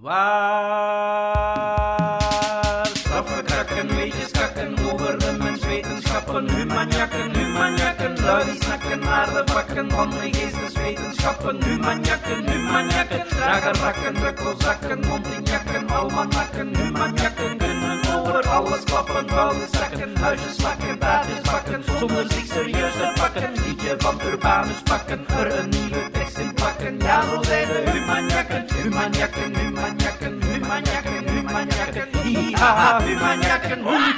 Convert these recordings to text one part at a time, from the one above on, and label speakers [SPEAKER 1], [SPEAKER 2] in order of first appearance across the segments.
[SPEAKER 1] Waar? Straffen krakken, weetjes kakken over de menswetenschappen, humanjakken, humanjakken, lui die snakken naar de vakken van de geesteswetenschappen, humanjakken, humanjakken, dragen rakken, drukkelzakken, mondinjakken, almanakken, humanjakken kunnen over alles klappen, zakken, huisjes slakken, taartjes bakken, zonder zich serieus te pakken, liedje van Urbanus pakken, er een nieuwe plakken, ja zo zijn de humanjakken, humanjakken, humanjakken, humanjakken, humanjakken, hi-ha-ha, humanjakken, hoei.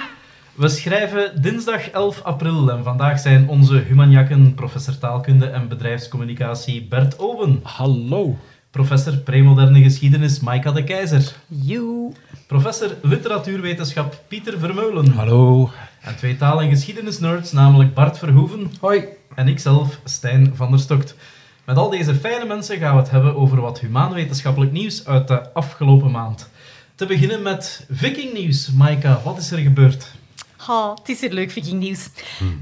[SPEAKER 2] We schrijven dinsdag 11 april en vandaag zijn onze humanjakken, professor taalkunde en bedrijfscommunicatie Bert Owen,
[SPEAKER 3] Hallo.
[SPEAKER 2] professor premoderne geschiedenis Maika de Keizer,
[SPEAKER 4] Joe.
[SPEAKER 2] professor literatuurwetenschap Pieter Vermeulen
[SPEAKER 3] Hallo.
[SPEAKER 2] en twee taal- en geschiedenisnerds, namelijk Bart Verhoeven
[SPEAKER 3] Hoi.
[SPEAKER 2] en ikzelf, Stijn van der Stokt. Met al deze fijne mensen gaan we het hebben over wat humaanwetenschappelijk nieuws uit de afgelopen maand. Te beginnen met vikingnieuws. Maika, wat is er gebeurd?
[SPEAKER 4] Ha, het is weer leuk, vikingnieuws.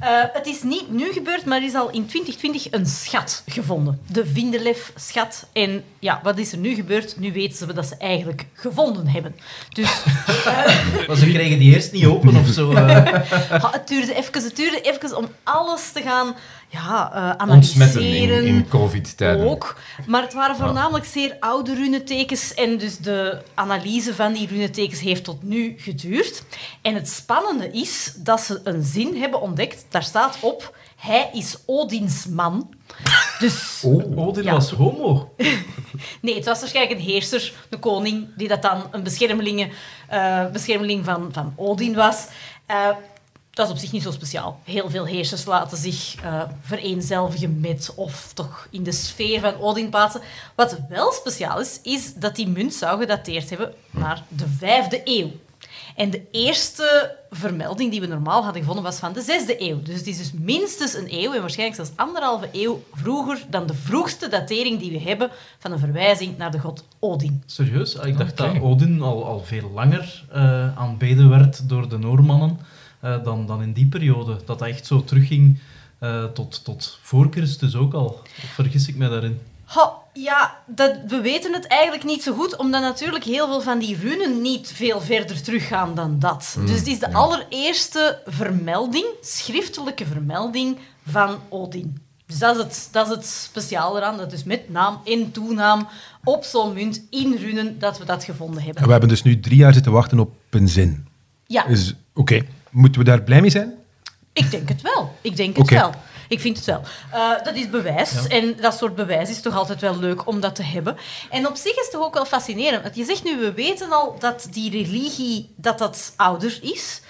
[SPEAKER 4] Eh, het is niet nu gebeurd, maar er is al in 2020 een schat gevonden. De Vindelef-schat. En ja, wat is er nu gebeurd? Nu weten ze dat ze eigenlijk gevonden hebben. Dus
[SPEAKER 2] Maar ze kregen die eerst niet open of zo. eh.
[SPEAKER 4] het duurde even, het duurde even om alles te gaan ja,
[SPEAKER 3] in,
[SPEAKER 4] analyseren.
[SPEAKER 3] in covid-tijden.
[SPEAKER 4] Ook. Maar het waren voornamelijk zeer oude runetekens en dus de analyse van die runetekens heeft tot nu geduurd. En het spannende is dat ze een zin hebben ontdekt. Daar staat op, hij is Odins man. Dus
[SPEAKER 2] Oh, Odin
[SPEAKER 4] Ja.
[SPEAKER 2] was homo.
[SPEAKER 4] nee, het was waarschijnlijk een heerser, een koning, die dat dan een beschermelinge, eh, beschermeling van, van Odin was. Eh, dat is op zich niet zo speciaal. Heel veel heersers laten zich eh, vereenzelvigen met of toch in de sfeer van Odin plaatsen. Wat wel speciaal is, is dat die munt zou gedateerd hebben naar de vijfde eeuw. En de eerste vermelding die we normaal hadden gevonden was van de zesde eeuw. Dus het is dus minstens een eeuw en waarschijnlijk zelfs anderhalve eeuw vroeger dan de vroegste datering die we hebben van een verwijzing naar de god Odin.
[SPEAKER 2] Serieus? Ah, Ik dacht dat Odin al, al veel langer eh, aanbeden werd door de Noormannen eh, dan, dan in die periode. Dat dat echt zo terugging eh, tot, tot voor Christus ook al. Of vergis ik mij daarin?
[SPEAKER 4] Ha, ja, dat, we weten het eigenlijk niet zo goed, omdat natuurlijk heel veel van die runen niet veel verder teruggaan dan dat. dus het is de allereerste vermelding, schriftelijke vermelding van Odin. Dus dat is het, dat is het speciaal eraan, dat is met naam en toenaam op zo'n munt in runen dat we dat gevonden
[SPEAKER 3] En
[SPEAKER 4] hebben.
[SPEAKER 3] we hebben dus nu drie jaar zitten wachten op een zin.
[SPEAKER 4] Ja,
[SPEAKER 3] Dus, oké. Moeten we daar blij mee zijn?
[SPEAKER 4] ik denk het wel. Ik denk het wel. Ik vind het wel. Eh, dat is bewijs.
[SPEAKER 2] Ja.
[SPEAKER 4] En dat soort bewijs is toch altijd wel leuk om dat te hebben. En op zich is het toch ook wel fascinerend. Want je zegt nu, we weten al dat die religie dat dat ouder is.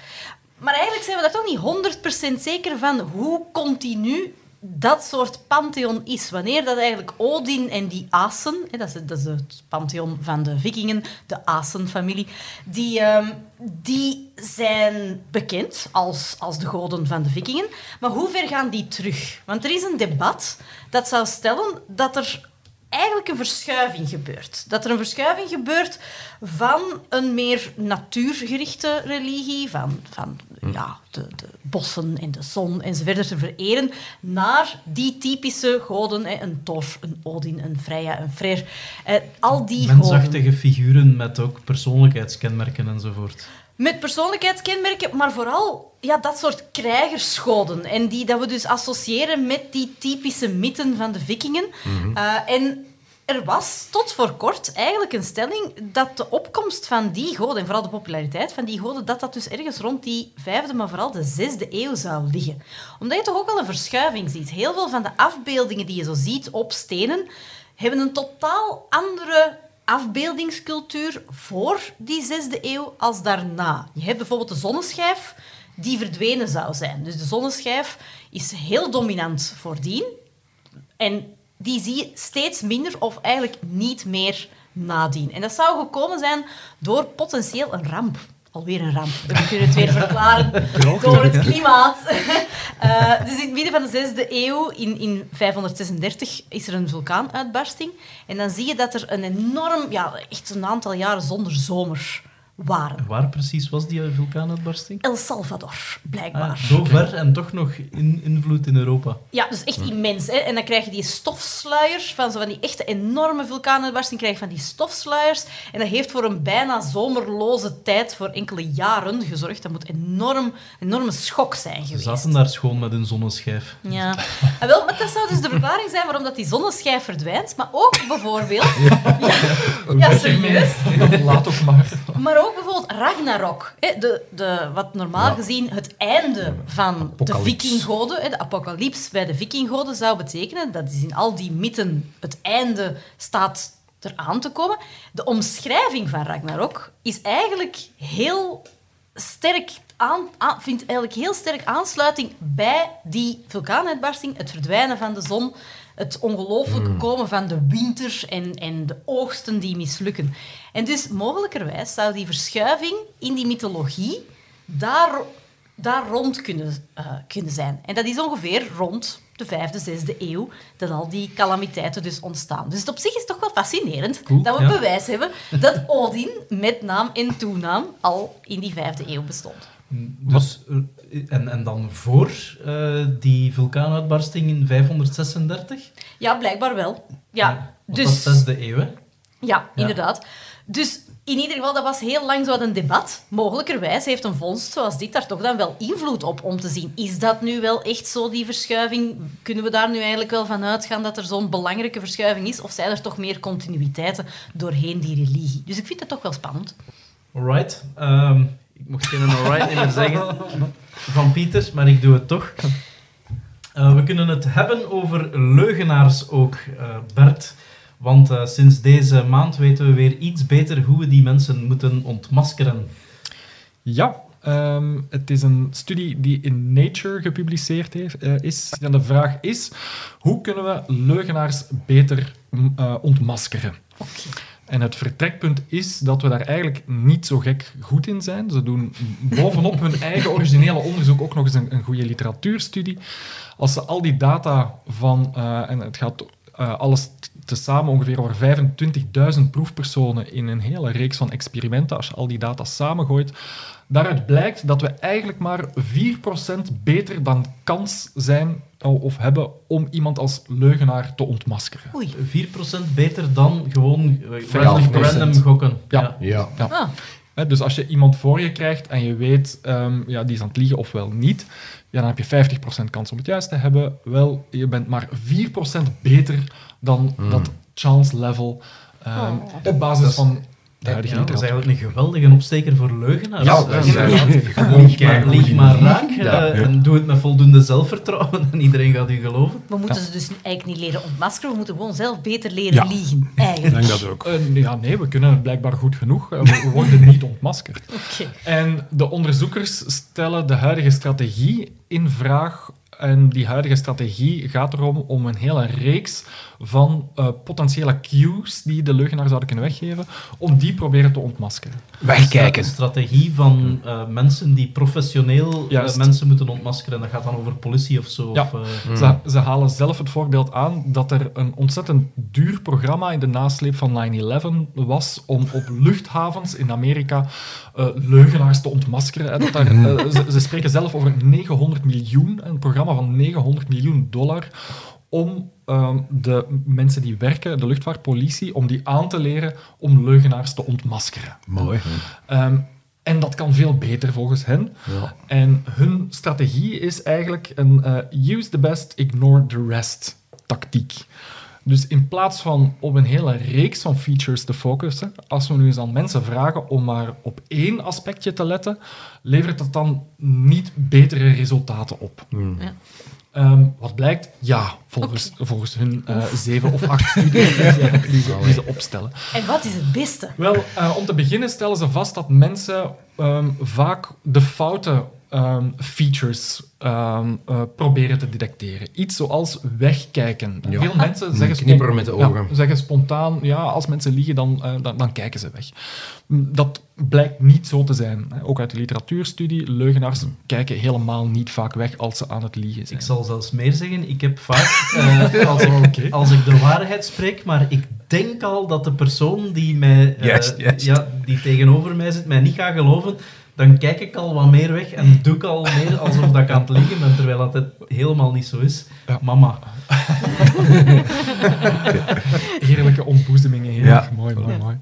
[SPEAKER 4] Maar eigenlijk zijn we daar toch niet 100% zeker van hoe continu dat soort pantheon is. Wanneer dat eigenlijk Odin en die Asen, hè, dat, is, dat is het pantheon van de vikingen, de Asen-familie, die, ehm, die zijn bekend als, als de goden van de vikingen. Maar hoe ver gaan die terug? Want er is een debat dat zou stellen dat er eigenlijk een verschuiving gebeurt. Dat er een verschuiving gebeurt van een meer natuurgerichte religie, van, van ja, de, de bossen en de zon enzovoort te vereren, naar die typische goden, hè, een Thor, een Odin, een Freya, een Freyr. Eh, al die goden.
[SPEAKER 2] Mensachtige figuren met ook persoonlijkheidskenmerken enzovoort.
[SPEAKER 4] Met persoonlijkheidskenmerken, maar vooral ja, dat soort krijgersgoden. En die dat we dus associëren met die typische mythen van de vikingen. Eh, en er was tot voor kort eigenlijk een stelling dat de opkomst van die goden, en vooral de populariteit van die goden, dat dat dus ergens rond die vijfde, maar vooral de zesde eeuw zou liggen. Omdat je toch ook wel een verschuiving ziet. Heel veel van de afbeeldingen die je zo ziet op stenen, hebben een totaal andere afbeeldingscultuur voor die zesde eeuw als daarna. Je hebt bijvoorbeeld de zonneschijf die verdwenen zou zijn. Dus de zonneschijf is heel dominant voordien. En die zie je steeds minder of eigenlijk niet meer nadien. En dat zou gekomen zijn door potentieel een ramp. Alweer een ramp. We kunnen het weer verklaren door het klimaat. Eh, dus in het midden van de zesde eeuw, in, in 536, is er een vulkaanuitbarsting. En dan zie je dat er een enorm, ja, echt een aantal jaren zonder zomer waren.
[SPEAKER 2] Waar precies was die vulkaanuitbarsting?
[SPEAKER 4] El Salvador, blijkbaar.
[SPEAKER 2] Ah, zo ver en toch nog in, invloed in Europa.
[SPEAKER 4] Ja, dus echt immens. Hè? En dan krijg je die stofsluiers, van, zo van die echte enorme vulkaanuitbarsting, krijg je van die stofsluiers. En dat heeft voor een bijna zomerloze tijd voor enkele jaren gezorgd. Dat moet een enorm, enorme schok zijn
[SPEAKER 2] Ze
[SPEAKER 4] geweest.
[SPEAKER 2] zaten daar schoon met hun zonneschijf.
[SPEAKER 4] Ja. En wel, maar dat zou dus de verklaring zijn waarom dat die zonneschijf verdwijnt. Maar ook bijvoorbeeld... Ja, ja serieus.
[SPEAKER 5] Laat ook maar.
[SPEAKER 4] Maar ook bijvoorbeeld Ragnarok. Hè, de, de, wat normaal gezien het einde van de vikinggoden, hè, de apocalyps bij de vikinggoden zou betekenen, dat is in al die mythen het einde staat eraan te komen. De omschrijving van Ragnarok is eigenlijk heel sterk aan, aan- vindt eigenlijk heel sterk aansluiting bij die vulkaanuitbarsting, het verdwijnen van de zon, het ongelooflijke komen van de winter en, en de oogsten die mislukken. En dus mogelijkerwijs zou die verschuiving in die mythologie daar, daar rond kunnen, eh, kunnen zijn. En dat is ongeveer rond de vijfde, zesde eeuw dat al die calamiteiten dus ontstaan. Dus het op zich is toch wel fascinerend dat we
[SPEAKER 2] ja.
[SPEAKER 4] bewijs hebben dat Odin met naam en toenaam al in die vijfde eeuw bestond.
[SPEAKER 2] Dus, eh, en, en dan voor eh, die vulkaanuitbarsting in 536?
[SPEAKER 4] Ja, blijkbaar wel. Ja,
[SPEAKER 2] Want
[SPEAKER 4] dus...
[SPEAKER 2] Dat is de eeuw, hè?
[SPEAKER 4] Ja, inderdaad. Dus in ieder geval, dat was heel lang zo een debat. Mogelijkerwijs heeft een vondst zoals dit daar toch dan wel invloed op om te zien. Is dat nu wel echt zo, die verschuiving? Kunnen we daar nu eigenlijk wel van uitgaan dat er zo'n belangrijke verschuiving is? Of zijn er toch meer continuïteiten doorheen die religie? Dus ik vind het toch wel spannend.
[SPEAKER 2] Alright. Ehm, ik mocht geen alright niet meer zeggen van Pieters, maar ik doe het toch. Eh, we kunnen het hebben over leugenaars ook, eh, Bert. Want eh, sinds deze maand weten we weer iets beter hoe we die mensen moeten ontmaskeren.
[SPEAKER 5] Ja, ehm, het is een studie die in Nature gepubliceerd heeft, eh, is. En de vraag is, hoe kunnen we leugenaars beter ontmaskeren? En het vertrekpunt is dat we daar eigenlijk niet zo gek goed in zijn. Ze doen bovenop hun eigen originele onderzoek ook nog eens een, goede literatuurstudie. Als ze al die data van, eh, en het gaat eh, alles tezamen ongeveer over 25.000 proefpersonen in een hele reeks van experimenten, als je al die data samengooit, daaruit blijkt dat we eigenlijk maar 4% beter dan kans zijn of hebben om iemand als leugenaar te ontmaskeren.
[SPEAKER 4] Oei.
[SPEAKER 2] 4% beter dan gewoon random, random gokken.
[SPEAKER 5] Ja.
[SPEAKER 3] Ja.
[SPEAKER 4] Ah,
[SPEAKER 5] Hè, dus als je iemand voor je krijgt en je weet, ehm, ja, die is aan het liegen of wel niet, ja, dan heb je 50% kans om het juist te hebben. Wel, je bent maar 4% beter dan dat chance level ehm,
[SPEAKER 4] Oh.
[SPEAKER 5] op basis van
[SPEAKER 2] Ja, dat is eigenlijk een geweldige opsteker voor leugenaars.
[SPEAKER 3] Ja, dat is,
[SPEAKER 2] lieg maar raak
[SPEAKER 3] Ja.
[SPEAKER 2] eh, en doe het met voldoende zelfvertrouwen en iedereen gaat u geloven.
[SPEAKER 4] we moeten ze dus eigenlijk niet leren ontmaskeren, we moeten gewoon zelf beter leren
[SPEAKER 3] Ja.
[SPEAKER 4] liegen,
[SPEAKER 3] Ik
[SPEAKER 4] eigenlijk.
[SPEAKER 3] denk dat ook.
[SPEAKER 5] Eh, ja, nee, we kunnen het blijkbaar goed genoeg. Eh, We we worden niet ontmaskerd.
[SPEAKER 4] Oké.
[SPEAKER 5] En de onderzoekers stellen de huidige strategie in vraag. En die huidige strategie gaat erom om een hele reeks van eh, potentiële cues die de leugenaar zouden kunnen weggeven, om die proberen te ontmaskeren.
[SPEAKER 3] Wegkijken.
[SPEAKER 2] Een strategie van eh, mensen die professioneel eh, mensen moeten ontmaskeren. Dat gaat dan over politie of zo.
[SPEAKER 5] Ja.
[SPEAKER 2] Of, eh,
[SPEAKER 5] Ze, ze halen zelf het voorbeeld aan dat er een ontzettend duur programma in de nasleep van 9-11 was om op luchthavens in Amerika eh, leugenaars te ontmaskeren. En dat daar, ze, ze spreken zelf over 900 miljoen, een programma van 900 miljoen dollar, om ehm, de mensen die werken, de luchtvaartpolitie, om die aan te leren om leugenaars te ontmaskeren.
[SPEAKER 3] Mooi.
[SPEAKER 5] Ehm, en dat kan veel beter volgens hen.
[SPEAKER 3] Ja.
[SPEAKER 5] En hun strategie is eigenlijk een eh, use the best, ignore the rest tactiek. Dus in plaats van op een hele reeks van features te focussen, als we nu eens aan mensen vragen om maar op één aspectje te letten, levert dat dan niet betere resultaten op.
[SPEAKER 4] Ja.
[SPEAKER 5] Ehm, wat blijkt? Ja, volgens, volgens hun eh, zeven of acht studies die ze, opstellen.
[SPEAKER 4] En wat is het beste?
[SPEAKER 5] Wel, eh, om te beginnen stellen ze vast dat mensen ehm, vaak de foute ehm, features ehm, eh, proberen te detecteren. Iets zoals wegkijken.
[SPEAKER 3] Ja.
[SPEAKER 5] Veel mensen zeggen, spon-
[SPEAKER 3] Knipperen met de
[SPEAKER 5] ja,
[SPEAKER 3] ogen.
[SPEAKER 5] zeggen spontaan, ja, als mensen liegen, dan, eh, dan, dan kijken ze weg. Mm, Dat blijkt niet zo te zijn. hè. Ook uit de literatuurstudie, leugenaars kijken helemaal niet vaak weg als ze aan het liegen zijn.
[SPEAKER 2] ik zal zelfs meer zeggen. Ik heb vaak, eh, als, als ik de waarheid spreek, maar ik denk al dat de persoon die mij... eh. Ja, die tegenover mij zit mij niet gaat geloven, dan kijk ik al wat meer weg en doe ik al meer alsof dat ik aan het liggen ben, terwijl dat het helemaal niet zo is.
[SPEAKER 5] Ja.
[SPEAKER 2] Mama.
[SPEAKER 5] Heerlijke ontboezemingen, heel
[SPEAKER 3] Ja.
[SPEAKER 5] erg mooi, mooi, mooi.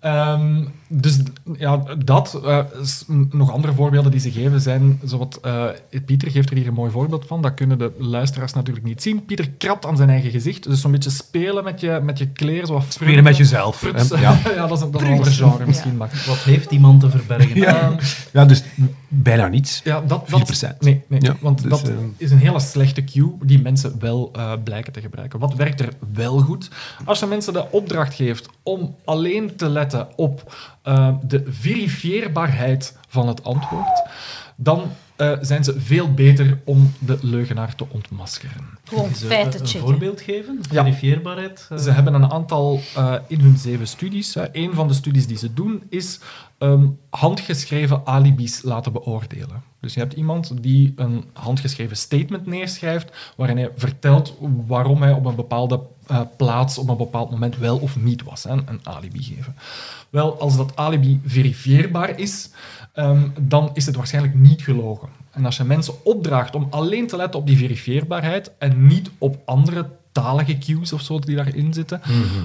[SPEAKER 5] Ehm, dus ja, dat. eh, nog andere voorbeelden die ze geven zijn, zowat, eh, Pieter geeft er hier een mooi voorbeeld van, dat kunnen de luisteraars natuurlijk niet zien. Pieter krabt aan zijn eigen gezicht, dus zo'n beetje spelen met je, met je kleren, zo wat
[SPEAKER 3] Spelen met jezelf. Ja.
[SPEAKER 5] ja, dat is een, dat is een ander genre misschien, maar...
[SPEAKER 2] Wat heeft die man te verbergen?
[SPEAKER 3] Ja. dus bijna niets.
[SPEAKER 5] Ja, dat, dat,
[SPEAKER 3] 4%.
[SPEAKER 5] Nee, nee
[SPEAKER 3] Ja,
[SPEAKER 5] want
[SPEAKER 3] dus,
[SPEAKER 5] dat
[SPEAKER 3] eh,
[SPEAKER 5] is een hele slechte cue die mensen wel eh, blijken te gebruiken. Wat werkt er wel goed? Als je mensen de opdracht geeft om alleen te letten op eh, de verifieerbaarheid van het antwoord, dan eh, zijn ze veel beter om de leugenaar te ontmaskeren.
[SPEAKER 4] Gewoon feiten
[SPEAKER 2] een
[SPEAKER 4] checken.
[SPEAKER 2] voorbeeld geven?
[SPEAKER 5] Ja.
[SPEAKER 2] Verifieerbaarheid? eh,
[SPEAKER 5] Ze hebben een aantal eh, in hun zeven studies. Hè. Een van de studies die ze doen is ehm, handgeschreven alibis laten beoordelen. Dus je hebt iemand die een handgeschreven statement neerschrijft waarin hij vertelt waarom hij op een bepaalde eh, plaats op een bepaald moment wel of niet was. Hè. Een alibi geven. Wel, als dat alibi verifieerbaar is, ehm, dan is het waarschijnlijk niet gelogen. En als je mensen opdraagt om alleen te letten op die verifieerbaarheid en niet op andere talige cues of zo die daarin zitten.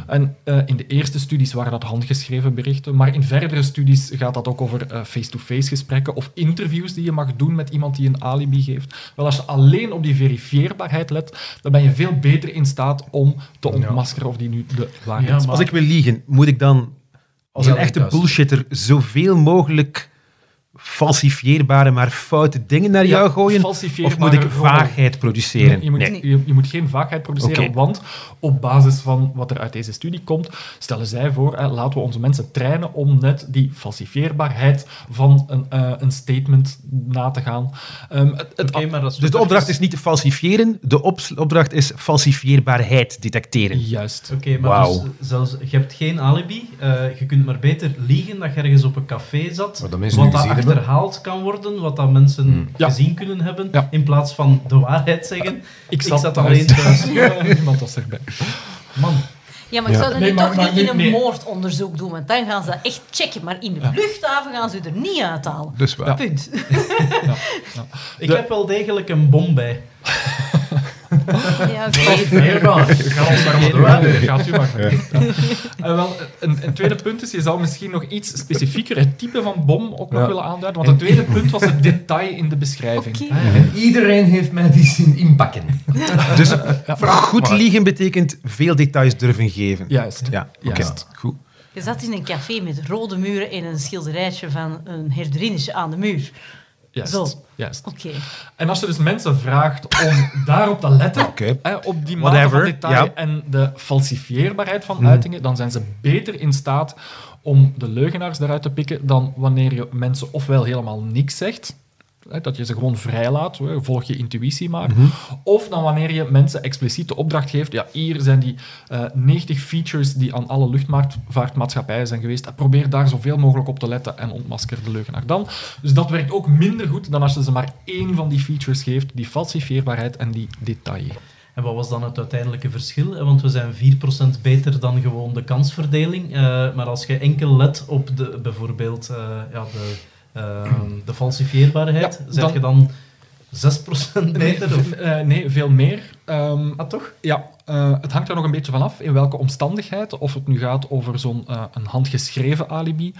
[SPEAKER 5] En eh, in de eerste studies waren dat handgeschreven berichten, maar in verdere studies gaat dat ook over eh, face-to-face gesprekken of interviews die je mag doen met iemand die een alibi geeft. Wel, als je alleen op die verifieerbaarheid let, dan ben je veel beter in staat om te ontmaskeren of die nu de waarheid
[SPEAKER 2] Ja,
[SPEAKER 5] is.
[SPEAKER 2] maar-
[SPEAKER 3] Als ik wil liegen, moet ik dan als
[SPEAKER 6] Ja,
[SPEAKER 3] een echte
[SPEAKER 6] thuis.
[SPEAKER 3] bullshitter zoveel mogelijk falsifieerbare, maar foute dingen naar
[SPEAKER 5] Ja,
[SPEAKER 3] jou gooien? Of moet ik vaagheid produceren?
[SPEAKER 5] Nee, je, moet,
[SPEAKER 3] Nee.
[SPEAKER 5] je, je moet geen vaagheid produceren, want op basis van wat er uit deze studie komt, stellen zij voor, hè, laten we onze mensen trainen om net die falsifieerbaarheid van een, eh, een statement na te gaan. Ehm, het, het,
[SPEAKER 2] Oké, maar dat is
[SPEAKER 3] Dus de opdracht is niet te falsifiëren, de opdracht is falsifieerbaarheid detecteren.
[SPEAKER 5] Juist.
[SPEAKER 2] Oké, maar dus zelfs, je hebt geen alibi. eh, je kunt maar beter liegen dat je ergens op een café zat.
[SPEAKER 6] Wat dat
[SPEAKER 2] achterhaald kan worden, wat dat mensen
[SPEAKER 5] Ja.
[SPEAKER 2] gezien kunnen hebben.
[SPEAKER 5] Ja.
[SPEAKER 2] In plaats van de waarheid zeggen.
[SPEAKER 5] Ik
[SPEAKER 2] zat
[SPEAKER 5] zat,
[SPEAKER 2] alleen thuis.
[SPEAKER 5] Ja, Niemand was erbij.
[SPEAKER 2] Man,
[SPEAKER 4] Ja, maar ik
[SPEAKER 3] Ja.
[SPEAKER 4] zou dat
[SPEAKER 5] Nee,
[SPEAKER 4] nu toch
[SPEAKER 5] maar
[SPEAKER 4] niet in een
[SPEAKER 5] nee.
[SPEAKER 4] moordonderzoek doen, want dan gaan ze dat echt checken. Maar in de luchthaven gaan ze er niet uithalen.
[SPEAKER 3] Dus waar.
[SPEAKER 4] Punt.
[SPEAKER 2] ik
[SPEAKER 5] De-
[SPEAKER 2] heb wel degelijk een bom bij.
[SPEAKER 4] Ja, oké.
[SPEAKER 6] Veerbaar. Ga ons maar door.
[SPEAKER 5] Gaat u maar. Eh, wel, een, een tweede punt is, je zou misschien nog iets specifieker het type van bom ook nog willen aanduiden. Want het tweede punt was het detail in de beschrijving.
[SPEAKER 6] En iedereen heeft mij die zien inpakken.
[SPEAKER 3] Dus goed liegen betekent veel details durven geven.
[SPEAKER 5] Juist.
[SPEAKER 3] Ja.
[SPEAKER 5] Juist.
[SPEAKER 3] Goed.
[SPEAKER 4] Je zat in een café met rode muren en een schilderijtje van een herderinnetje aan de muur.
[SPEAKER 5] Juist.
[SPEAKER 4] Zo.
[SPEAKER 5] Juist.
[SPEAKER 4] Oké.
[SPEAKER 5] En als je dus mensen vraagt om daarop te letten, hè, op die mate
[SPEAKER 3] Whatever,
[SPEAKER 5] van detail en de falsifieerbaarheid van
[SPEAKER 3] Mhm.
[SPEAKER 5] uitingen, dan zijn ze beter in staat om de leugenaars eruit te pikken dan wanneer je mensen ofwel helemaal niks zegt, hè, dat je ze gewoon vrijlaat, hè, volg je intuïtie maar,
[SPEAKER 3] Mhm.
[SPEAKER 5] of dan wanneer je mensen expliciet de opdracht geeft, ja, hier zijn die eh 90 features die aan alle luchtvaartmaatschappijen zijn geweest, probeer daar zoveel mogelijk op te letten en ontmasker de leugenaar dan. Dus dat werkt ook minder goed dan als je ze maar één van die features geeft, die falsifieerbaarheid en die detail.
[SPEAKER 2] En wat was dan het uiteindelijke verschil? Eh, Want we zijn 4% beter dan gewoon de kansverdeling. Eh, maar als je enkel let op de, bijvoorbeeld eh, ja, de, ehm, de falsifieerbaarheid,
[SPEAKER 5] Ja, dan-
[SPEAKER 2] je dan 6% beter?
[SPEAKER 5] Nee, eh, nee veel meer.
[SPEAKER 2] Ah, toch?
[SPEAKER 5] Ja, eh, het hangt er nog een beetje vanaf in welke omstandigheid. Of het nu gaat over zo'n eh, een handgeschreven alibi,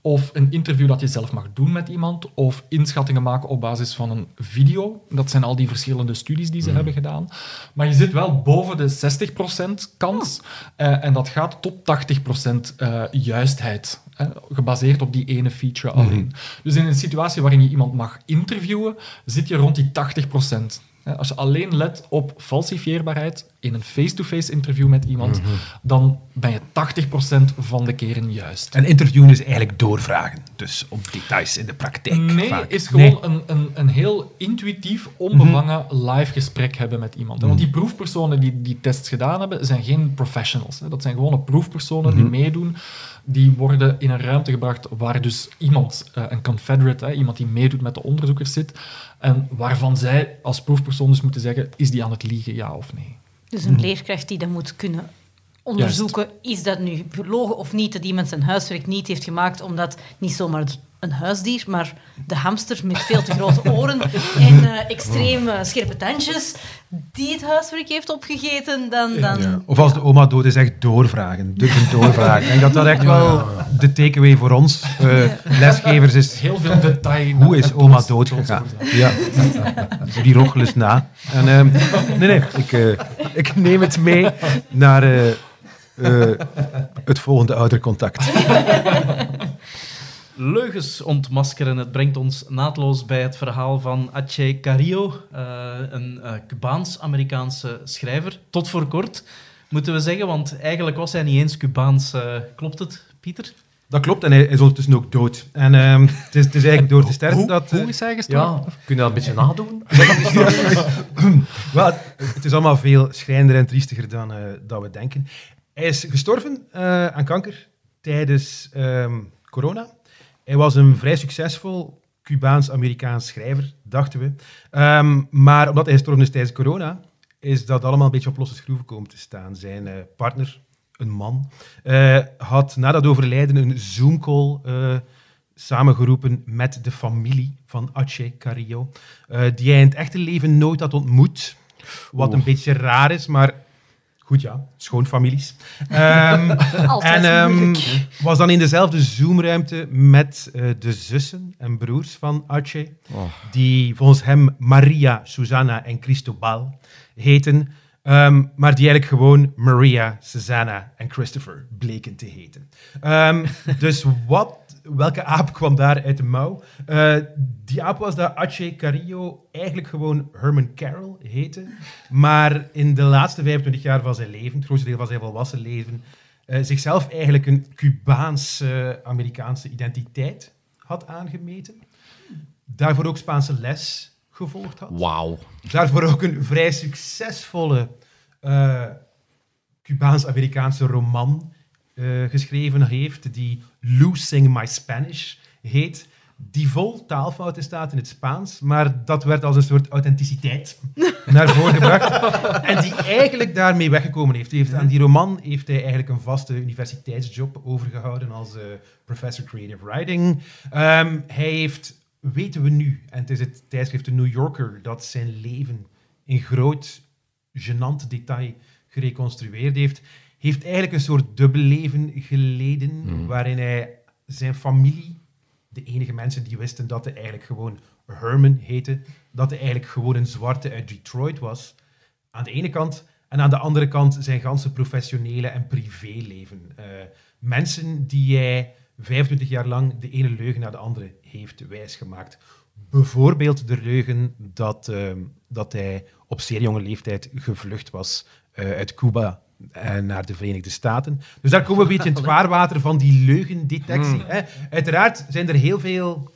[SPEAKER 5] of een interview dat je zelf mag doen met iemand, of inschattingen maken op basis van een video. Dat zijn al die verschillende studies die ze hebben gedaan. Maar je zit wel boven de 60% kans, eh, en dat gaat tot 80% eh, juistheid. Hè, gebaseerd op die ene feature alleen. Dus in een situatie waarin je iemand mag interviewen, zit je rond die 80%. Hè, Als je alleen let op falsifieerbaarheid in een face-to-face interview met iemand, dan ben je 80% van de keren juist.
[SPEAKER 3] En interviewen is eigenlijk doorvragen. Dus op details in de praktijk.
[SPEAKER 5] Nee,
[SPEAKER 3] vaak.
[SPEAKER 5] is gewoon
[SPEAKER 3] Nee.
[SPEAKER 5] Een, een, een heel intuïtief, onbevangen live gesprek hebben met iemand. Want die proefpersonen die die tests gedaan hebben, zijn geen professionals. Hè. Dat zijn gewone proefpersonen die meedoen. Die worden in een ruimte gebracht waar dus iemand, eh, een confederate, iemand die meedoet met de onderzoekers zit, en waarvan zij als proefpersoon dus moeten zeggen, is die aan het liegen, ja of nee.
[SPEAKER 4] Dus een leerkracht die dat moet kunnen onderzoeken, is dat nu gelogen of niet, dat iemand zijn huiswerk niet heeft gemaakt, omdat niet zomaar een huisdier, maar de hamster met veel te grote oren en eh, extreem eh, scherpe tandjes, die het huiswerk heeft opgegeten, dan... dan
[SPEAKER 3] Ja. Of als de oma dood is, echt doorvragen. Durven doorvragen. Ik denk dat dat echt wel de takeaway voor ons eh, lesgevers is.
[SPEAKER 5] Heel veel detail.
[SPEAKER 3] Hoe is oma dood gegaan? Ja. Die rochelus na. En, ehm, nee, nee. Ik, eh, ik neem het mee naar eh, eh, het volgende oudercontact.
[SPEAKER 2] Leugens ontmaskeren. Het brengt ons naadloos bij het verhaal van Aceh Carrillo, eh, een eh, Cubaans-Amerikaanse schrijver. Tot voor kort, moeten we zeggen, want eigenlijk was hij niet eens Cubaans. eh, klopt het, Pieter?
[SPEAKER 3] Dat klopt, en hij is ondertussen ook dood. En ehm, het, is, het is eigenlijk door te sterven
[SPEAKER 5] Hoe,
[SPEAKER 3] dat...
[SPEAKER 5] hoe is hij gestorven?
[SPEAKER 6] Ja, kun je dat een beetje nadoen?
[SPEAKER 3] Wel, het, is allemaal veel schrijnender en triestiger dan, eh, dan we denken. Hij is gestorven eh, aan kanker tijdens ehm, corona. Hij was een vrij succesvol Cubaans-Amerikaans schrijver, dachten we. Ehm, maar omdat hij gestorven is tijdens corona, is dat allemaal een beetje op losse schroeven komen te staan. Zijn eh, partner, een man, eh, had na dat overlijden een Zoom-call eh, samengeroepen met de familie van Aceh Carrillo, eh, die hij in het echte leven nooit had ontmoet. Wat een beetje raar is, maar goed ja, schoonfamilies. Ehm en ehm, was dan in dezelfde Zoomruimte met eh, de zussen en broers van Aceh, die volgens hem Maria, Susanna en Cristobal heten, ehm, maar die eigenlijk gewoon Maria, Susanna en Christopher bleken te heten. Ehm, dus wat, welke aap kwam daar uit de mouw? Eh, die aap was dat Aceh Carrillo eigenlijk gewoon Herman Carroll heette, maar in de laatste 25 jaar van zijn leven, het grootste deel van zijn volwassen leven, eh, zichzelf eigenlijk een Cubaans-Amerikaanse identiteit had aangemeten. Daarvoor ook Spaanse les gevolgd had.
[SPEAKER 6] Wauw.
[SPEAKER 3] Daarvoor ook een vrij succesvolle eh, Cubaans-Amerikaanse roman geschreven heeft, die Losing My Spanish heet, die vol taalfouten staat in het Spaans, maar dat werd als een soort authenticiteit naar voren gebracht. En die eigenlijk daarmee weggekomen heeft. heeft. Aan die roman heeft hij eigenlijk een vaste universiteitsjob overgehouden als eh, professor creative writing. Ehm, hij heeft, weten we nu, en het is het tijdschrift The New Yorker dat zijn leven in groot, gênant detail gereconstrueerd heeft, heeft eigenlijk een soort dubbelleven geleden, waarin hij zijn familie, de enige mensen die wisten dat hij eigenlijk gewoon Herman heette, dat hij eigenlijk gewoon een zwarte uit Detroit was, aan de ene kant, en aan de andere kant zijn ganse professionele en privéleven. Eh, mensen die hij 25 jaar lang de ene leugen naar de andere heeft wijsgemaakt. Bijvoorbeeld de leugen dat, ehm, dat hij op zeer jonge leeftijd gevlucht was eh, uit Cuba naar de Verenigde Staten. Dus daar komen we een beetje in het vaarwater van die leugendetectie. Hè. Uiteraard zijn er heel veel,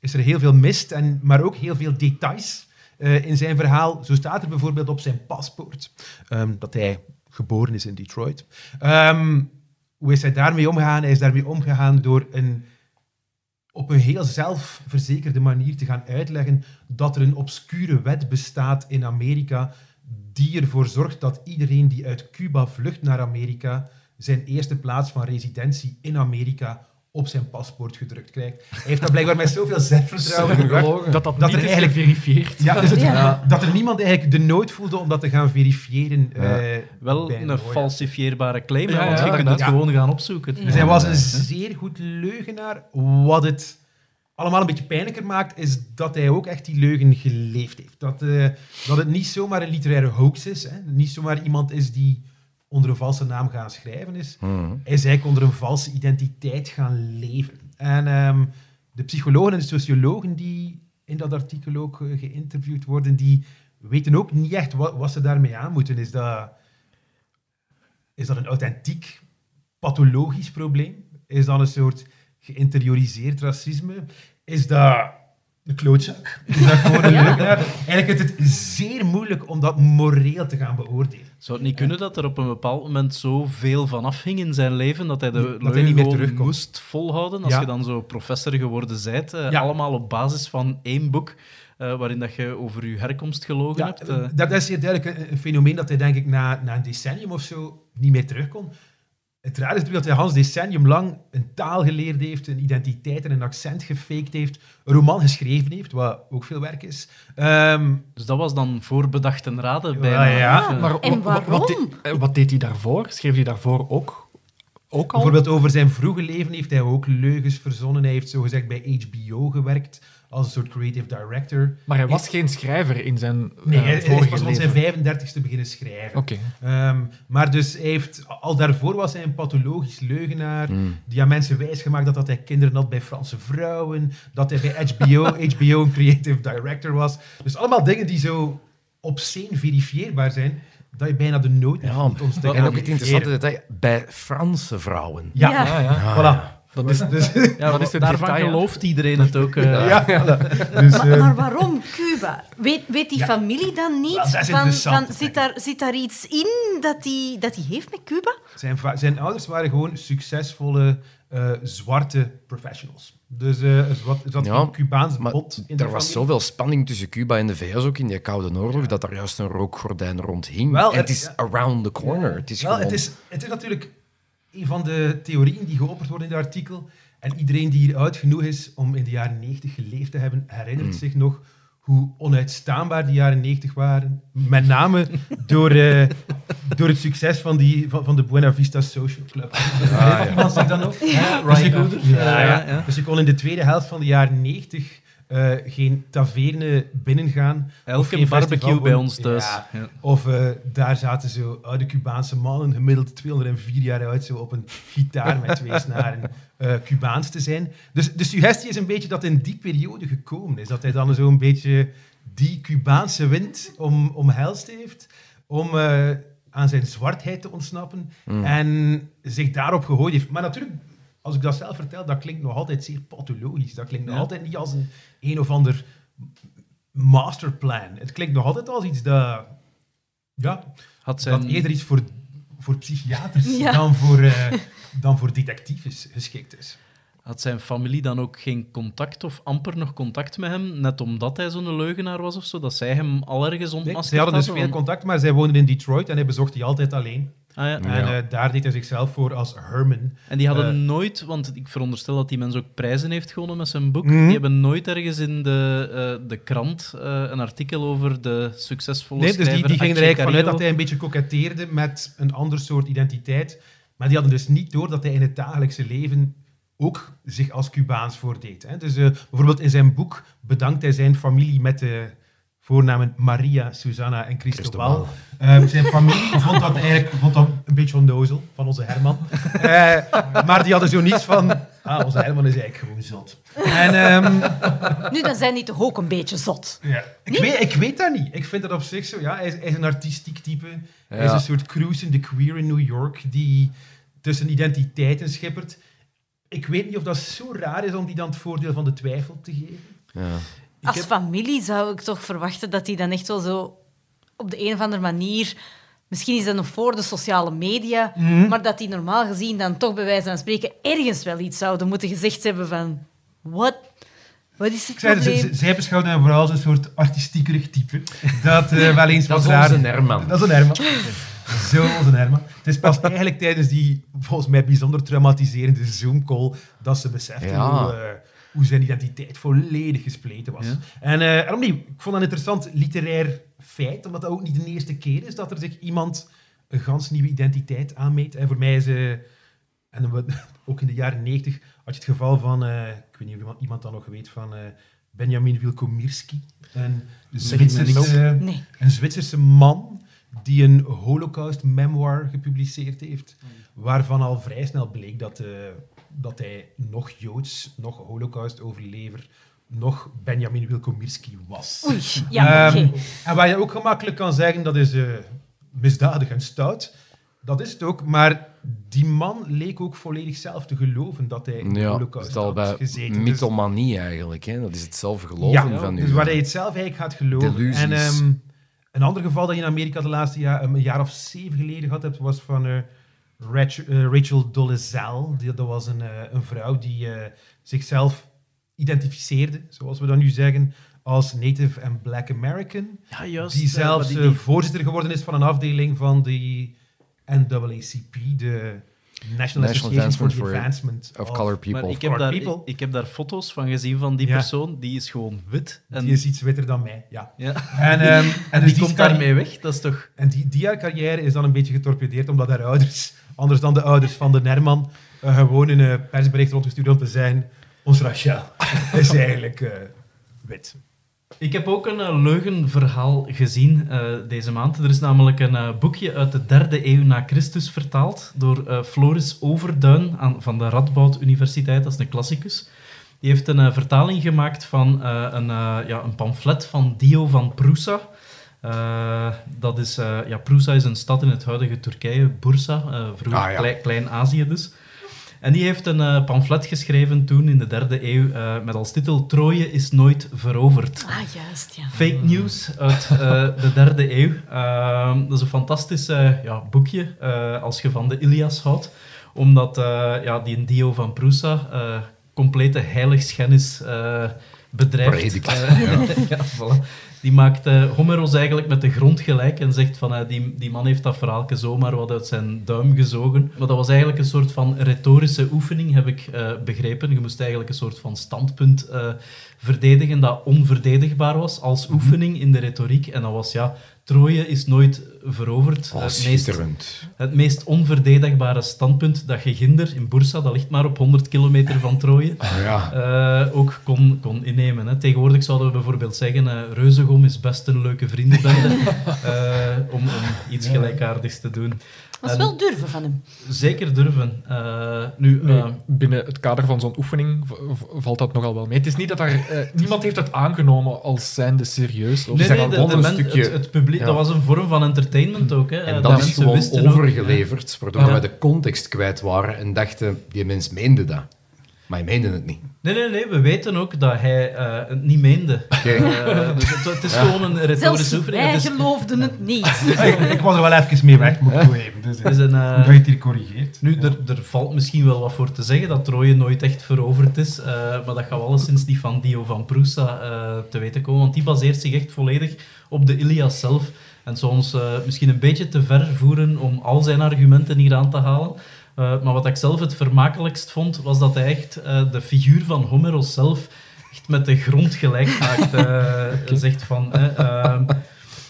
[SPEAKER 3] is er heel veel mist, en, maar ook heel veel details eh, in zijn verhaal. Zo staat er bijvoorbeeld op zijn paspoort ehm, dat hij geboren is in Detroit. Ehm, hoe is hij daarmee omgegaan? Hij is daarmee omgegaan door een, op een heel zelfverzekerde manier te gaan uitleggen dat er een obscure wet bestaat in Amerika die ervoor zorgt dat iedereen die uit Cuba vlucht naar Amerika zijn eerste plaats van residentie in Amerika op zijn paspoort gedrukt krijgt. Hij heeft dat blijkbaar met zoveel zelfvertrouwen gebracht.
[SPEAKER 5] Dat dat,
[SPEAKER 3] Dat
[SPEAKER 5] niet
[SPEAKER 3] er
[SPEAKER 5] is
[SPEAKER 3] eigenlijk-
[SPEAKER 5] geverifieerd.
[SPEAKER 3] Ja, dus het-
[SPEAKER 4] Ja.
[SPEAKER 3] dat er niemand eigenlijk de nood voelde om dat te gaan verifiëren. eh,
[SPEAKER 2] Wel een falsifieerbare claim,
[SPEAKER 5] Ja,
[SPEAKER 2] want
[SPEAKER 5] ja,
[SPEAKER 2] je kunt het
[SPEAKER 3] ja.
[SPEAKER 2] gewoon gaan opzoeken.
[SPEAKER 3] Dus hij was een zeer goed leugenaar. Wat het allemaal een beetje pijnlijker maakt, is dat hij ook echt die leugen geleefd heeft. Dat, eh, dat het niet zomaar een literaire hoax is. Hè. Niet zomaar iemand is die onder een valse naam gaan schrijven is. Hij is eigenlijk onder een valse identiteit gaan leven. En ehm, de psychologen en de sociologen die in dat artikel ook eh, geïnterviewd worden, die weten ook niet echt wat, wat ze daarmee aan moeten. Is dat, is dat een authentiek pathologisch probleem? Is dat een soort geïnterioriseerd racisme? Is dat een klootzak. Is dat gewoon een
[SPEAKER 4] Ja.
[SPEAKER 3] leugenaar? Eigenlijk is het zeer moeilijk om dat moreel te gaan beoordelen.
[SPEAKER 2] Zou het niet kunnen dat er op een bepaald moment zoveel van afhing in zijn leven dat hij de
[SPEAKER 3] Dat hij
[SPEAKER 2] leugen
[SPEAKER 3] niet meer terugkomt.
[SPEAKER 2] moest volhouden als
[SPEAKER 3] Ja.
[SPEAKER 2] je dan zo professor geworden bent, eh,
[SPEAKER 3] Ja.
[SPEAKER 2] allemaal op basis van één boek eh, waarin dat je over je herkomst gelogen
[SPEAKER 3] Ja,
[SPEAKER 2] hebt. eh.
[SPEAKER 3] dat, is zeer duidelijk een, een fenomeen dat hij denk ik na, na een decennium of zo niet meer terugkomt. Het raar is natuurlijk dat hij Hans decennium lang een taal geleerd heeft, een identiteit en een accent gefaked heeft, een roman geschreven heeft, wat ook veel werk is. Ehm,
[SPEAKER 2] Dus dat was dan voorbedacht en raden
[SPEAKER 3] Ja,
[SPEAKER 2] bijna.
[SPEAKER 3] ja.
[SPEAKER 2] Eh,
[SPEAKER 5] Maar
[SPEAKER 4] En
[SPEAKER 5] Wat,
[SPEAKER 4] waarom?
[SPEAKER 5] deed- eh, wat deed hij daarvoor? Schreef hij daarvoor ook, ook al?
[SPEAKER 3] bijvoorbeeld over zijn vroege leven heeft hij ook leugens verzonnen. Hij heeft zogezegd bij HBO gewerkt als een soort creative director.
[SPEAKER 5] Maar hij was geen schrijver in zijn
[SPEAKER 3] Nee,
[SPEAKER 5] eh,
[SPEAKER 3] hij, hij pas rond
[SPEAKER 5] leven.
[SPEAKER 3] zijn 35ste beginnen schrijven.
[SPEAKER 5] Oké.
[SPEAKER 3] Ehm, maar dus hij heeft, al daarvoor was hij een pathologisch leugenaar,
[SPEAKER 6] Mm.
[SPEAKER 3] die aan mensen wijsgemaakt dat, dat hij kinderen had bij Franse vrouwen, dat hij bij HBO, HBO een creative director was. Dus allemaal dingen die zo obscene verifieerbaar zijn, dat je bijna de nood
[SPEAKER 6] Ja,
[SPEAKER 3] voelt om te
[SPEAKER 6] en ook het interessante detail, bij Franse vrouwen.
[SPEAKER 3] Ja,
[SPEAKER 4] Ja.
[SPEAKER 5] Ja, ja.
[SPEAKER 3] voilà.
[SPEAKER 5] Dat is,
[SPEAKER 3] Dus,
[SPEAKER 2] ja,
[SPEAKER 5] dat is het
[SPEAKER 2] daarvan
[SPEAKER 5] detail,
[SPEAKER 2] gelooft iedereen het ook. eh.
[SPEAKER 3] ja, voilà. dus,
[SPEAKER 4] Maar,
[SPEAKER 3] eh,
[SPEAKER 4] maar waarom Cuba? Weet, weet die
[SPEAKER 3] Ja.
[SPEAKER 4] familie dan niet? Van, zit, daar, zit daar iets in dat hij dat die heeft met Cuba?
[SPEAKER 3] zijn, zijn ouders waren gewoon succesvolle eh, zwarte professionals. Dus eh er zat, er zat
[SPEAKER 6] Ja,
[SPEAKER 3] een Cubaans bot in de
[SPEAKER 6] er was zoveel spanning tussen Cuba en de VS ook in die Koude Oorlog, dat er juist een rookgordijn rond hing.
[SPEAKER 3] Wel,
[SPEAKER 6] en het is
[SPEAKER 3] ja.
[SPEAKER 6] around the corner. Het is
[SPEAKER 3] Wel,
[SPEAKER 6] gewoon...
[SPEAKER 3] het, is, het is natuurlijk een van de theorieën die geopperd worden in het artikel. En iedereen die hier oud genoeg is om in de jaren 90 geleefd te hebben, herinnert
[SPEAKER 6] Mm.
[SPEAKER 3] zich nog hoe onuitstaanbaar die jaren 90 waren. Met name door, eh, door het succes van, die, van, van de Buena Vista Social Club.
[SPEAKER 6] ja.
[SPEAKER 3] Iemand zich dan nog?
[SPEAKER 2] Ja,
[SPEAKER 3] Dus ja,
[SPEAKER 2] Ja,
[SPEAKER 3] ja.
[SPEAKER 2] ja.
[SPEAKER 3] dus je kon in de tweede helft van de jaren 90 eh, geen taverne binnengaan. of
[SPEAKER 2] Elke
[SPEAKER 3] geen
[SPEAKER 2] barbecue bij ons thuis.
[SPEAKER 3] Ja.
[SPEAKER 2] Ja.
[SPEAKER 3] Of eh, daar zaten zo oude Cubaanse mannen, gemiddeld 204 jaar oud, zo op een gitaar met twee snaren, eh Cubaans te zijn. Dus de suggestie is een beetje dat in die periode gekomen is. Dat hij dan zo een beetje die Cubaanse wind om, omhelst heeft, om aan zijn zwartheid te ontsnappen
[SPEAKER 6] Mm.
[SPEAKER 3] en zich daarop gegooid heeft. Maar natuurlijk, als ik dat zelf vertel, dat klinkt nog altijd zeer pathologisch. Dat klinkt nog
[SPEAKER 2] Ja.
[SPEAKER 3] altijd niet als een een of ander masterplan. Het klinkt nog altijd als iets dat, ja,
[SPEAKER 2] Had zijn,
[SPEAKER 3] dat eerder iets voor, voor psychiaters
[SPEAKER 4] Ja.
[SPEAKER 3] dan, voor, eh, dan voor detectives geschikt is.
[SPEAKER 2] had zijn familie dan ook geen contact of amper nog contact met hem, net omdat hij zo'n leugenaar was of zo, dat zij hem al ergens
[SPEAKER 3] Nee,
[SPEAKER 2] ontmaskerd
[SPEAKER 3] zij hadden dus
[SPEAKER 2] hadden,
[SPEAKER 3] veel
[SPEAKER 2] want-
[SPEAKER 3] contact, maar zij woonden in Detroit en hij bezocht die altijd alleen.
[SPEAKER 2] Ah, ja.
[SPEAKER 6] Ja.
[SPEAKER 3] En eh, daar deed hij zichzelf voor als Herman.
[SPEAKER 2] En die hadden
[SPEAKER 3] Eh.
[SPEAKER 2] nooit, want ik veronderstel dat die mens ook prijzen heeft gewonnen met zijn boek,
[SPEAKER 3] Mhm.
[SPEAKER 2] die hebben nooit ergens in de, eh, de krant eh, een artikel over de succesvolle
[SPEAKER 3] Nee, dus die,
[SPEAKER 2] schrijver
[SPEAKER 3] die gingen er eigenlijk vanuit dat hij een beetje koketteerde met een ander soort identiteit. Maar die hadden dus niet door dat hij in het dagelijkse leven ook zich als Cubaans voordeed. Hè. Dus eh, bijvoorbeeld in zijn boek bedankt hij zijn familie met de voornamen Maria, Susanna en Cristobal.
[SPEAKER 6] Cristobal.
[SPEAKER 3] Eh, zijn familie vond dat eigenlijk vond dat een beetje onnozel van onze Herman. Eh, maar die hadden zo niets van... Ah, onze Herman is eigenlijk gewoon zot. En... ehm,
[SPEAKER 4] Nu, dan zijn die toch ook een beetje zot.
[SPEAKER 3] ja. Ik, weet, ik weet dat niet. Ik vind dat op zich zo. Ja, hij, is, hij is een artistiek type. Hij is een soort cruisende queer in New York die tussen identiteiten schippert. Ik weet niet of dat zo raar is om die dan het voordeel van de twijfel te geven.
[SPEAKER 6] Ja.
[SPEAKER 4] Als
[SPEAKER 3] heb-
[SPEAKER 4] familie zou ik toch verwachten dat die dan echt wel zo op de een of andere manier... Misschien is dat nog voor de sociale media,
[SPEAKER 3] Mhm.
[SPEAKER 4] maar dat die normaal gezien dan toch bij wijze van spreken ergens wel iets zouden moeten gezegd hebben van... Wat? Wat is het
[SPEAKER 3] zei,
[SPEAKER 4] probleem?
[SPEAKER 3] zij beschouwden hem vooral als een soort artistiekerig type. Dat eh, wel eens
[SPEAKER 6] Dat
[SPEAKER 3] wat
[SPEAKER 6] is
[SPEAKER 3] raar...
[SPEAKER 6] onze Herman.
[SPEAKER 3] Dat is een Herman. Zo, onze Herman. Het is pas eigenlijk tijdens die, volgens mij, bijzonder traumatiserende Zoom-call dat ze beseften
[SPEAKER 6] Ja.
[SPEAKER 3] hoe, eh, hoe zijn identiteit volledig gespleten was.
[SPEAKER 2] Ja.
[SPEAKER 3] En eh, daarom niet, ik vond dat een interessant literair feit, omdat dat ook niet de eerste keer is dat er zich iemand een gans nieuwe identiteit aanmeet. En voor mij is... eh, en we- ook in de jaren 90 had je het geval van... eh, ik weet niet of iemand, iemand dat nog weet, van eh, Benjamin Wilkomirski. Een. Zwitserse,
[SPEAKER 4] Nee.
[SPEAKER 3] een Zwitserse man die een Holocaust-memoir gepubliceerd heeft, waarvan al vrij snel bleek dat, eh, dat hij nog Joods, nog Holocaust-overlever, nog Benjamin Wilkomirski was.
[SPEAKER 4] Oei, ja,
[SPEAKER 3] Ehm. En waar je ook gemakkelijk kan zeggen dat is eh, misdadig en stout, dat is het ook, maar die man leek ook volledig zelf te geloven dat hij in de
[SPEAKER 6] Ja,
[SPEAKER 3] holocaust
[SPEAKER 6] het is al
[SPEAKER 3] had
[SPEAKER 6] bij
[SPEAKER 3] gezeten. Dus-
[SPEAKER 6] mythomanie eigenlijk. Hè? Dat is het zelf geloven
[SPEAKER 3] ja,
[SPEAKER 6] van
[SPEAKER 3] dus
[SPEAKER 6] u.
[SPEAKER 3] waar hij het zelf eigenlijk gaat geloven.
[SPEAKER 6] Delusions.
[SPEAKER 3] En ehm, een ander geval dat je in Amerika de laatste jaar, een jaar of zeven geleden gehad hebt, was van eh, Eh, Rachel Dolezal. Die, dat was een, eh, een vrouw die eh, zichzelf identificeerde, zoals we dat nu zeggen, als Native and Black American.
[SPEAKER 2] Ja, juist.
[SPEAKER 3] Die zelfs eh, voorzitter geworden is van een afdeling van de NAACP, de National, Association for
[SPEAKER 6] Advancement
[SPEAKER 3] the
[SPEAKER 6] for-
[SPEAKER 3] Advancement
[SPEAKER 6] Of color people.
[SPEAKER 2] Maar ik heb, daar, ik,
[SPEAKER 3] people.
[SPEAKER 2] ik heb daar foto's van gezien van die
[SPEAKER 3] Ja.
[SPEAKER 2] persoon. Die is gewoon wit. En,
[SPEAKER 3] Die is iets witter dan mij, ja.
[SPEAKER 2] ja.
[SPEAKER 3] En, ehm, en dus
[SPEAKER 2] die komt daarmee weg. Dat is toch...
[SPEAKER 3] En die, die haar carrière is dan een beetje getorpedeerd, omdat haar ouders, anders dan de ouders van de Nerman, eh, gewoon een persbericht rondgestuurd om te zeggen: Ons Rachel is eigenlijk eh, wit.
[SPEAKER 2] Ik heb ook een eh, leugenverhaal gezien eh, deze maand. Er is namelijk een eh, boekje uit de derde eeuw na Christus vertaald door Floris Overduin aan, van de Radboud Universiteit. Dat is een klassicus. Die heeft een vertaling gemaakt van een, ja, een pamflet van Dio van Prusa. Dat is, ja, Prusa is een stad in het huidige Turkije, Bursa, vroeger
[SPEAKER 6] Ah, ja.
[SPEAKER 2] Klei- Klein-Azië dus. En die heeft een eh, pamflet geschreven toen in de derde eeuw eh, met als titel Troje is nooit veroverd.
[SPEAKER 4] Ah, juist, ja.
[SPEAKER 2] Fake news uit eh, de derde eeuw. Ehm, dat is een fantastisch ja, boekje als je van de Ilias houdt. Omdat ja, die Dio van Prusa complete heiligschennis eh bedrijft. Eh, ja, voilà. Die maakt eh, Homeros eigenlijk met de grond gelijk en zegt van die, die man heeft dat verhaaltje zomaar wat uit zijn duim gezogen. Maar dat was eigenlijk een soort van retorische oefening, heb ik begrepen. Je moest eigenlijk een soort van standpunt verdedigen dat onverdedigbaar was als oefening in de retoriek. En dat was ja, Troje is nooit veroverd.
[SPEAKER 6] Oh,
[SPEAKER 2] het, meest, het meest onverdedigbare standpunt dat je Ginder in Bursa, dat ligt maar op 100 kilometer van Troje,
[SPEAKER 6] Ja.
[SPEAKER 2] eh, ook kon, kon innemen. Hè. Tegenwoordig zouden we bijvoorbeeld zeggen, eh Reuzegom is best een leuke vriendenbende, eh, om, om iets gelijkaardigs te doen.
[SPEAKER 4] Dat is
[SPEAKER 2] En
[SPEAKER 4] wel durven van hem.
[SPEAKER 2] Zeker durven. Eh, nu, eh,
[SPEAKER 5] binnen het kader van zo'n oefening v- v- valt dat nogal wel mee. Het is niet dat daar... eh, niemand heeft het aangenomen als zijnde serieus. Of
[SPEAKER 2] nee,
[SPEAKER 5] zeg
[SPEAKER 2] nee, de, de men-
[SPEAKER 6] stukje-
[SPEAKER 2] het, het publiek,
[SPEAKER 6] ja.
[SPEAKER 2] dat was een vorm van entertainment ook. Hè.
[SPEAKER 6] En dat is gewoon overgeleverd, waardoor
[SPEAKER 2] Ja.
[SPEAKER 6] wij de context kwijt waren en dachten, die mens meende dat. Maar hij meende het niet.
[SPEAKER 2] Nee, nee, nee, we weten ook dat hij eh, het niet meende. Eh, dus het, het is gewoon een retorische oefening. is,
[SPEAKER 4] geloofden het niet.
[SPEAKER 3] ik, ik was er wel even mee weg, moet ik toegeven. Dus,
[SPEAKER 2] is een,
[SPEAKER 3] dat je het hier corrigeert.
[SPEAKER 2] nu, er, er valt misschien wel wat voor te zeggen dat Troje nooit echt veroverd is, eh, maar dat gaat wel alleszins die van Dio van Prusa eh, te weten komen, want die baseert zich echt volledig op de Ilias zelf. En het zou ons eh, misschien een beetje te ver voeren om al zijn argumenten hier aan te halen. Eh, maar wat ik zelf het vermakelijkst vond, was dat hij echt eh, de figuur van Homeros zelf echt met de grond gelijk maakt. eh, Zegt van... eh, ehm,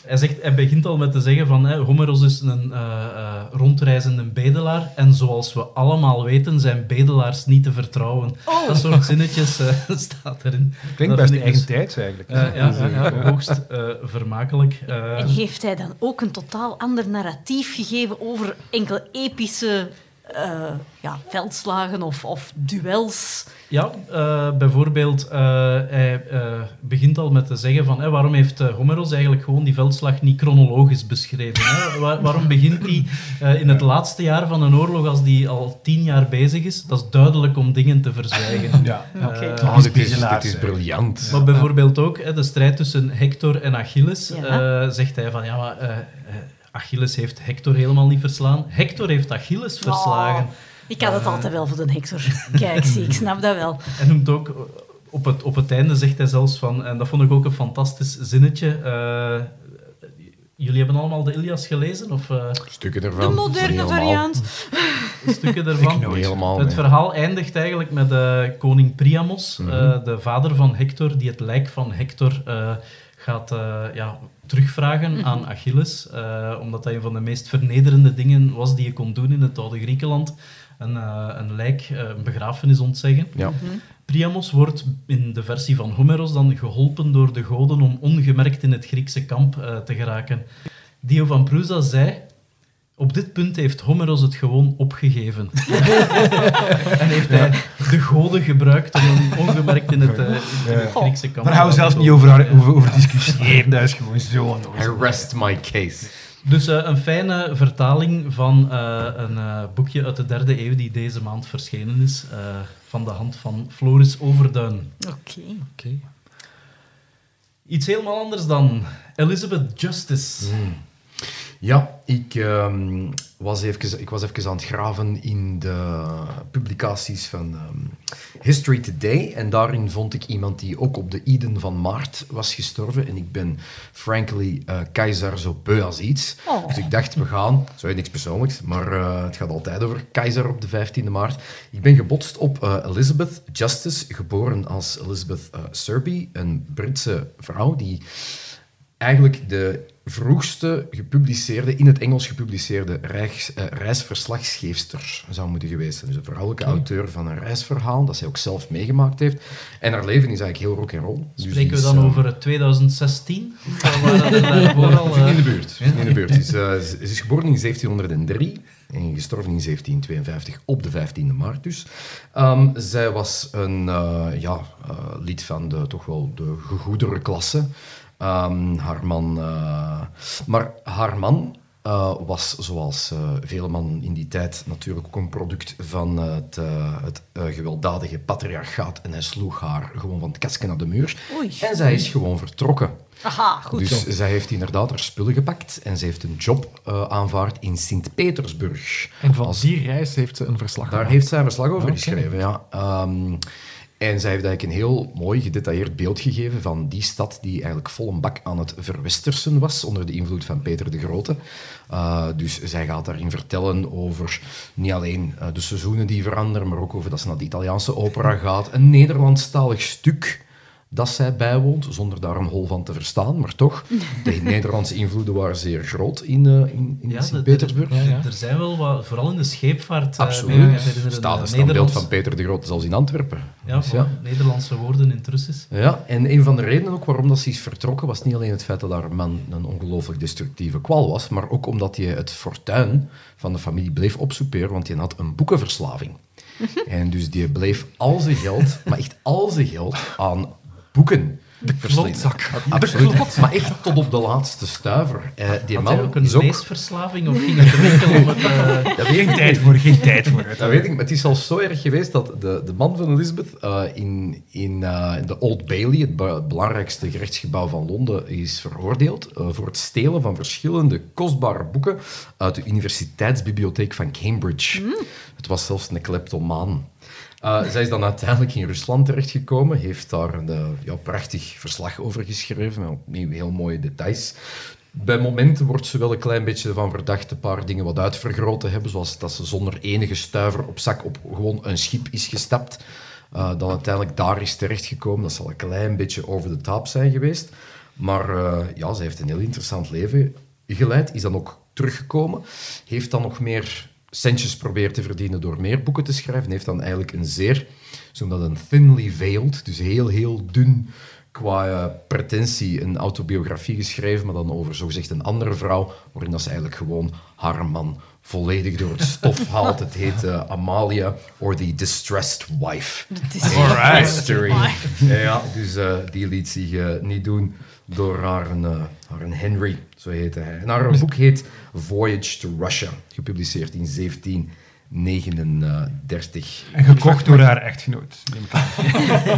[SPEAKER 2] hij, zegt, hij begint al met te zeggen van hè, Homeros is een eh, eh, rondreizende bedelaar en zoals we allemaal weten zijn bedelaars niet te vertrouwen.
[SPEAKER 4] Oh.
[SPEAKER 2] Dat soort zinnetjes eh, staat erin.
[SPEAKER 3] Klinkt
[SPEAKER 2] Dat
[SPEAKER 3] best
[SPEAKER 2] ik dus-
[SPEAKER 3] eigen tijds eigenlijk.
[SPEAKER 2] Eh, ja,
[SPEAKER 3] Dus,
[SPEAKER 2] ja,
[SPEAKER 3] eh,
[SPEAKER 2] ja, hoogst eh, vermakelijk.
[SPEAKER 4] En heeft hij dan ook een totaal ander narratief gegeven over enkele epische eh, ja, veldslagen of, of duels?
[SPEAKER 2] Ja, eh, bijvoorbeeld, eh, hij eh, begint al met te zeggen van hè, waarom heeft Homeros eigenlijk gewoon die veldslag niet chronologisch beschreven? Hè? Waar- waarom begint hij eh, in het laatste jaar van een oorlog als die al tien jaar bezig is? Dat is duidelijk om dingen te verzwijgen.
[SPEAKER 3] ja.
[SPEAKER 4] Oké.
[SPEAKER 2] Eh,
[SPEAKER 6] Oh, dit, is, dit briljant.
[SPEAKER 2] Maar bijvoorbeeld ook hè, de strijd tussen Hector en Achilles.
[SPEAKER 4] Ja.
[SPEAKER 2] eh, zegt hij van ja, maar Achilles heeft Hector helemaal niet verslaan. Hector heeft Achilles verslagen.
[SPEAKER 4] Oh, ik had het altijd wel voor de Hector. Kijk, zie, ik snap dat wel.
[SPEAKER 2] Hij noemt ook, eh, op het, op het einde zegt hij zelfs van, en dat vond ik ook een fantastisch zinnetje. eh, jullie hebben allemaal de Ilias gelezen? Of eh,
[SPEAKER 6] Stukken
[SPEAKER 4] De
[SPEAKER 6] ervan.
[SPEAKER 4] moderne
[SPEAKER 6] Niet helemaal.
[SPEAKER 4] variant.
[SPEAKER 2] stukken ervan?
[SPEAKER 6] Niet helemaal.
[SPEAKER 2] Het
[SPEAKER 6] nee.
[SPEAKER 2] verhaal eindigt eigenlijk met eh, koning Priamos,
[SPEAKER 6] Mhm.
[SPEAKER 2] eh, de vader van Hector, die het lijk van Hector eh, gaat eh, ja, terugvragen aan Achilles. eh, omdat dat een van de meest vernederende dingen was die je kon doen in het oude Griekenland. Een, eh, een lijk, eh, een begrafenis ontzeggen.
[SPEAKER 6] Ja.
[SPEAKER 2] Priamos wordt in de versie van Homeros dan geholpen door de goden om ongemerkt in het Griekse kamp eh, te geraken. Dio van Prusa zei... Op dit punt heeft Homeros het gewoon opgegeven. en heeft hij de goden gebruikt om hem ongemerkt in het, eh, in het Griekse kamp
[SPEAKER 3] Daar gaan we zelfs niet over, over, over discussiëren. Dat is gewoon zo onnozel.
[SPEAKER 6] I rest my case.
[SPEAKER 2] Dus eh, een fijne vertaling van eh, een eh, boekje uit de derde eeuw die deze maand verschenen is, eh, van de hand van Floris Overduin.
[SPEAKER 4] Oké.
[SPEAKER 5] Oké.
[SPEAKER 2] Iets helemaal anders dan Elizabeth Justice.
[SPEAKER 6] Ja, ik, ehm, was even, ik was even aan het graven in de publicaties van ehm, History Today. En daarin vond ik iemand die ook op de Iden van Maart was gestorven. En ik ben, frankly, eh keizer zo beu als iets.
[SPEAKER 4] Oh.
[SPEAKER 6] Dus ik dacht, we gaan, zo niks persoonlijks, maar eh, het gaat altijd over keizer op de 15e maart. Ik ben gebotst op eh, Elizabeth Justice, geboren als Elizabeth Serby, een Britse vrouw die eigenlijk de vroegste gepubliceerde, in het Engels gepubliceerde reis, eh, reisverslaggeefster zou moeten geweest zijn. Dus een vrouwelijke auteur van een reisverhaal, dat zij ook zelf meegemaakt heeft. En haar leven is eigenlijk heel rock and roll. Dus
[SPEAKER 2] Spreken we
[SPEAKER 6] is,
[SPEAKER 2] dan
[SPEAKER 6] eh,
[SPEAKER 2] over het 2016? Of waren dat er daarvoor al... eh,
[SPEAKER 6] in de buurt. In de buurt. Ze is, eh, ze is geboren in 1703 en gestorven in 1752 op de 15e maart dus. Ehm, zij was een eh, ja, eh, lid van de, toch wel de gegoedere klasse. Ehm, haar man... eh, maar haar man eh, was, zoals eh, vele mannen in die tijd, natuurlijk ook een product van het, het gewelddadige patriarchaat. En hij sloeg haar gewoon van het kastje naar de muur.
[SPEAKER 4] Oei.
[SPEAKER 6] En zij is gewoon vertrokken.
[SPEAKER 4] Aha, goed
[SPEAKER 6] Dus
[SPEAKER 4] zo.
[SPEAKER 6] zij heeft inderdaad haar spullen gepakt en ze heeft een job eh, aanvaard in Sint-Petersburg.
[SPEAKER 5] En van
[SPEAKER 6] Als-
[SPEAKER 5] die reis heeft ze een verslag
[SPEAKER 6] Daar heeft zij een verslag over geschreven, ja. Ehm, en zij heeft eigenlijk een heel mooi gedetailleerd beeld gegeven van die stad die eigenlijk vol een bak aan het verwestersen was onder de invloed van Peter de Grote. Uh, dus zij gaat daarin vertellen over niet alleen uh, de seizoenen die veranderen, maar ook over dat ze naar de Italiaanse opera gaat. Een Nederlandstalig stuk dat zij bijwoont, zonder daar een hol van te verstaan. Maar toch, de Nederlandse invloeden waren zeer groot in, uh, in, in
[SPEAKER 2] Ja,
[SPEAKER 6] Sint-Petersburg.
[SPEAKER 5] Ja, ja.
[SPEAKER 2] Er zijn wel wat, vooral in de scheepvaart. eh,
[SPEAKER 6] Absoluut.
[SPEAKER 2] mij herinneren,
[SPEAKER 6] staat
[SPEAKER 2] eh,
[SPEAKER 6] een standbeeld
[SPEAKER 2] Nederlands-
[SPEAKER 6] van Peter de Grote, zelfs in Antwerpen.
[SPEAKER 2] Ja,
[SPEAKER 6] Dus
[SPEAKER 2] van Nederlandse woorden in het Russisch.
[SPEAKER 6] Ja, en een van de redenen ook waarom dat ze is vertrokken was niet alleen het feit dat haar man een ongelooflijk destructieve kwal was, maar ook omdat hij het fortuin van de familie bleef opsoeperen, want hij had een boekenverslaving. en dus die bleef al zijn geld, maar echt al zijn geld, aan boeken
[SPEAKER 5] De klotzak.
[SPEAKER 6] Absoluut, maar echt tot op de laatste stuiver. Eh, die
[SPEAKER 2] Had
[SPEAKER 6] man
[SPEAKER 2] ook een leesverslaving of ging het om het... eh,
[SPEAKER 6] Dat weet
[SPEAKER 3] Geen
[SPEAKER 6] ik
[SPEAKER 3] tijd voor, geen tijd voor.
[SPEAKER 6] Dat weet ik, maar het is al zo erg geweest dat de, de man van Elizabeth eh, in, in eh, de Old Bailey, het be- belangrijkste gerechtsgebouw van Londen, is veroordeeld eh, voor het stelen van verschillende kostbare boeken uit de Universiteitsbibliotheek van Cambridge. Het was zelfs een kleptomaan. Eh, zij is dan uiteindelijk in Rusland terechtgekomen, heeft daar een eh, ja, prachtig verslag over geschreven, met opnieuw heel mooie details. Bij momenten wordt ze wel een klein beetje van verdacht een paar dingen wat uitvergroot te hebben, zoals dat ze zonder enige stuiver op zak op gewoon een schip is gestapt, eh, dan uiteindelijk daar is terechtgekomen. Dat zal een klein beetje over de top zijn geweest. Maar ja, ze heeft een heel interessant leven geleid, is dan ook teruggekomen, heeft dan nog meer centjes proberen te verdienen door meer boeken te schrijven, heeft dan eigenlijk een zeer, zo noemen dat een thinly veiled, dus heel, heel dun qua eh, pretentie een autobiografie geschreven, maar dan over zogezegd een andere vrouw, waarin dat ze eigenlijk gewoon haar man volledig door het stof haalt. Het heet eh, Amalia or the Distressed Wife.
[SPEAKER 3] Alright.
[SPEAKER 6] History. Ja, dus eh, die liet zich niet doen door haar, een, eh, haar een Henry, zo heette hij. En haar boek heet Voyage to Russia, gepubliceerd in 1739.
[SPEAKER 3] En gekocht door haar echtgenoot. neem ik aan.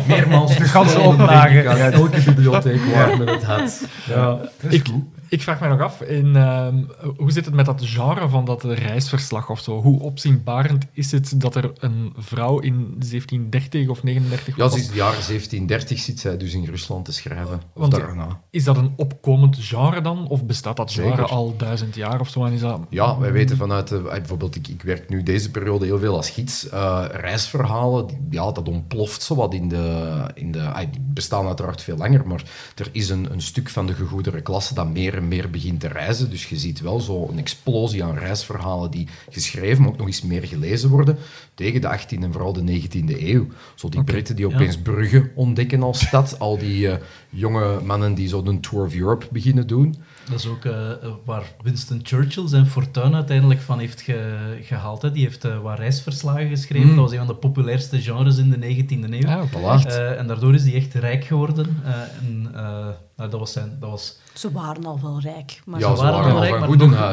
[SPEAKER 6] Meermaals
[SPEAKER 3] De ganse
[SPEAKER 6] gestolen,
[SPEAKER 3] oplage.
[SPEAKER 6] elke bibliotheek waar men het had. Ja.
[SPEAKER 5] Ik, ik vraag mij nog af, in, ehm, hoe zit het met dat genre van dat reisverslag of zo? Hoe opzienbarend is het dat er een vrouw in 1730 of 39
[SPEAKER 6] Ja, sinds het jaar 1730 zit zij dus in Rusland te schrijven. Of
[SPEAKER 5] Want-
[SPEAKER 6] daarna.
[SPEAKER 5] Is dat een opkomend genre dan? Of bestaat dat genre
[SPEAKER 6] Zeker.
[SPEAKER 5] al duizend jaar of zo? En is dat...
[SPEAKER 6] Ja, wij weten vanuit... De, eh, bijvoorbeeld, ik, ik werk nu deze periode heel veel als gids. Eh, reisverhalen, die- ja, dat ontploft zo wat in de... In de ah, die bestaan uiteraard veel langer, maar er is een, een stuk van de gegoedere klasse dat meer en meer begint te reizen. Dus je ziet wel zo een explosie aan reisverhalen die geschreven, maar ook nog eens meer gelezen worden tegen de 18e en vooral de 19e eeuw. Zo die Britten die
[SPEAKER 2] ja.
[SPEAKER 6] opeens Brugge ontdekken als stad. Al die eh, jonge mannen die zo een Tour of Europe beginnen doen.
[SPEAKER 2] Dat is ook eh, waar Winston Churchill zijn fortuin uiteindelijk van heeft ge- gehaald. Hè. Die heeft eh, wat reisverslagen geschreven.
[SPEAKER 6] Mm.
[SPEAKER 2] Dat was een van de populairste genres in de 19e eeuw.
[SPEAKER 5] Ah.
[SPEAKER 6] Voilà.
[SPEAKER 2] Eh, en daardoor is hij echt rijk geworden. Eh, en, eh, Nou, dat was zijn... Dat was,
[SPEAKER 4] Ze waren al wel rijk. Maar
[SPEAKER 6] Ja,
[SPEAKER 4] ze
[SPEAKER 6] waren al
[SPEAKER 2] rijk, maar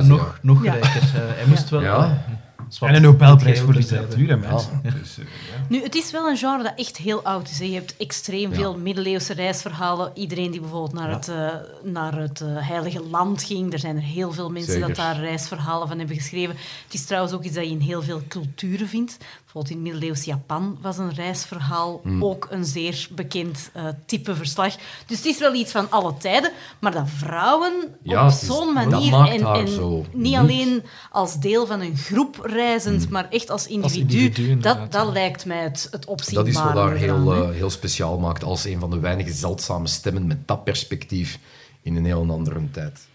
[SPEAKER 2] nog, nog, rijker. Eh, hij moest wel...
[SPEAKER 6] Ja.
[SPEAKER 2] zwart.
[SPEAKER 3] En een Nobelprijs voor literatuur, hè, mensen. Dus, eh, ja.
[SPEAKER 4] Nu, het is wel een genre dat echt heel oud is. hè. Je hebt extreem
[SPEAKER 6] Ja.
[SPEAKER 4] veel middeleeuwse reisverhalen. Iedereen die bijvoorbeeld naar
[SPEAKER 6] Ja.
[SPEAKER 4] het, eh, naar het Heilige Land ging, er zijn er heel veel mensen
[SPEAKER 6] Zeker.
[SPEAKER 4] dat daar reisverhalen van hebben geschreven. Het is trouwens ook iets dat je in heel veel culturen vindt. Bijvoorbeeld in middeleeuws Japan was een reisverhaal
[SPEAKER 6] Hmm.
[SPEAKER 4] ook een zeer bekend eh, type verslag. Dus het is wel iets van alle tijden, maar dat vrouwen
[SPEAKER 6] Ja,
[SPEAKER 4] op zo'n
[SPEAKER 6] dat
[SPEAKER 4] manier
[SPEAKER 6] maakt
[SPEAKER 4] en,
[SPEAKER 6] haar
[SPEAKER 4] en
[SPEAKER 6] zo
[SPEAKER 4] niet alleen als deel van een groep reizend, maar echt als individu, dat, dat lijkt mij het, het opzienbare.
[SPEAKER 6] Dat is wat daar heel, eh, heel speciaal maakt als een van de weinige zeldzame stemmen met dat perspectief in een heel andere tijd.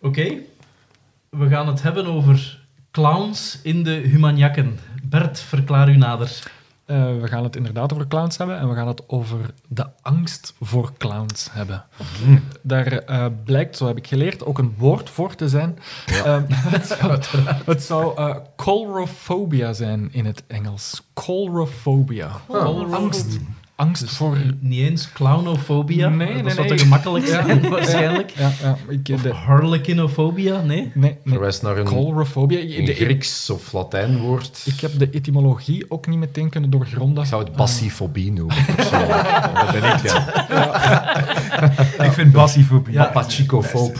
[SPEAKER 2] Oké, we gaan het hebben over clowns in de Humaniakken. Bert, verklaar u nader.
[SPEAKER 5] Eh, we gaan het inderdaad over clowns hebben en we gaan het over de angst voor clowns hebben. Daar eh, blijkt, zo heb ik geleerd, ook een woord voor te zijn. Ehm, het zou, het zou eh, colrophobia zijn in het Engels. Colrophobia.
[SPEAKER 2] Oh.
[SPEAKER 5] Angst, angst voor...
[SPEAKER 2] Niet eens clownofobia.
[SPEAKER 5] Nee,
[SPEAKER 2] dat
[SPEAKER 5] nee,
[SPEAKER 2] is wat
[SPEAKER 5] nee.
[SPEAKER 2] te gemakkelijk zijn, waarschijnlijk.
[SPEAKER 5] Ja, ja, ik,
[SPEAKER 2] Of
[SPEAKER 5] de,
[SPEAKER 2] harlequinofobia, nee?
[SPEAKER 5] nee, nee.
[SPEAKER 6] Verwijst naar een, een
[SPEAKER 5] De-
[SPEAKER 6] Grieks of Latijn woord.
[SPEAKER 5] ik heb de etymologie ook niet meteen kunnen doorgronden.
[SPEAKER 6] Ik zou het bassifobie noemen. Dat ben ik, ja.
[SPEAKER 3] Ik vind bassifobie.
[SPEAKER 2] Ja.
[SPEAKER 6] Papachicofoob.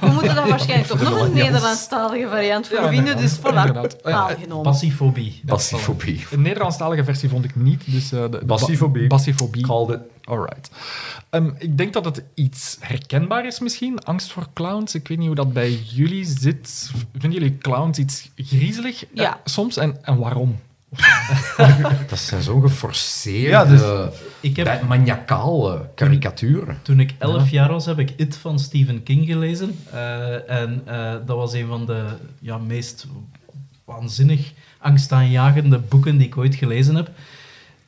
[SPEAKER 4] We moeten daar waarschijnlijk toch nog een. Nederlandstalige variant voor
[SPEAKER 5] Ja,
[SPEAKER 4] vinden, dus voilà, aangenomen.
[SPEAKER 2] Passifobie.
[SPEAKER 6] Bassifobie.
[SPEAKER 5] Een Nederlandstalige versie vond ik niet, dus... eh, de, de
[SPEAKER 6] Bassifobie.
[SPEAKER 5] Ba- Bassifobie.
[SPEAKER 6] Called it.
[SPEAKER 5] Alright. Ehm, ik denk dat het iets herkenbaar is misschien, angst voor clowns. Ik weet niet hoe dat bij jullie zit. Vinden jullie clowns iets griezelig?
[SPEAKER 4] Ja.
[SPEAKER 5] Eh, soms, en, en waarom?
[SPEAKER 6] Dat zijn zo'n geforceerde,
[SPEAKER 3] Ja, dus-
[SPEAKER 2] Ik heb,
[SPEAKER 6] maniacale karikaturen.
[SPEAKER 2] toen ik elf jaar was, heb ik It van Stephen King gelezen. Eh, en eh, dat was een van de ja, meest waanzinnig angstaanjagende boeken die ik ooit gelezen heb.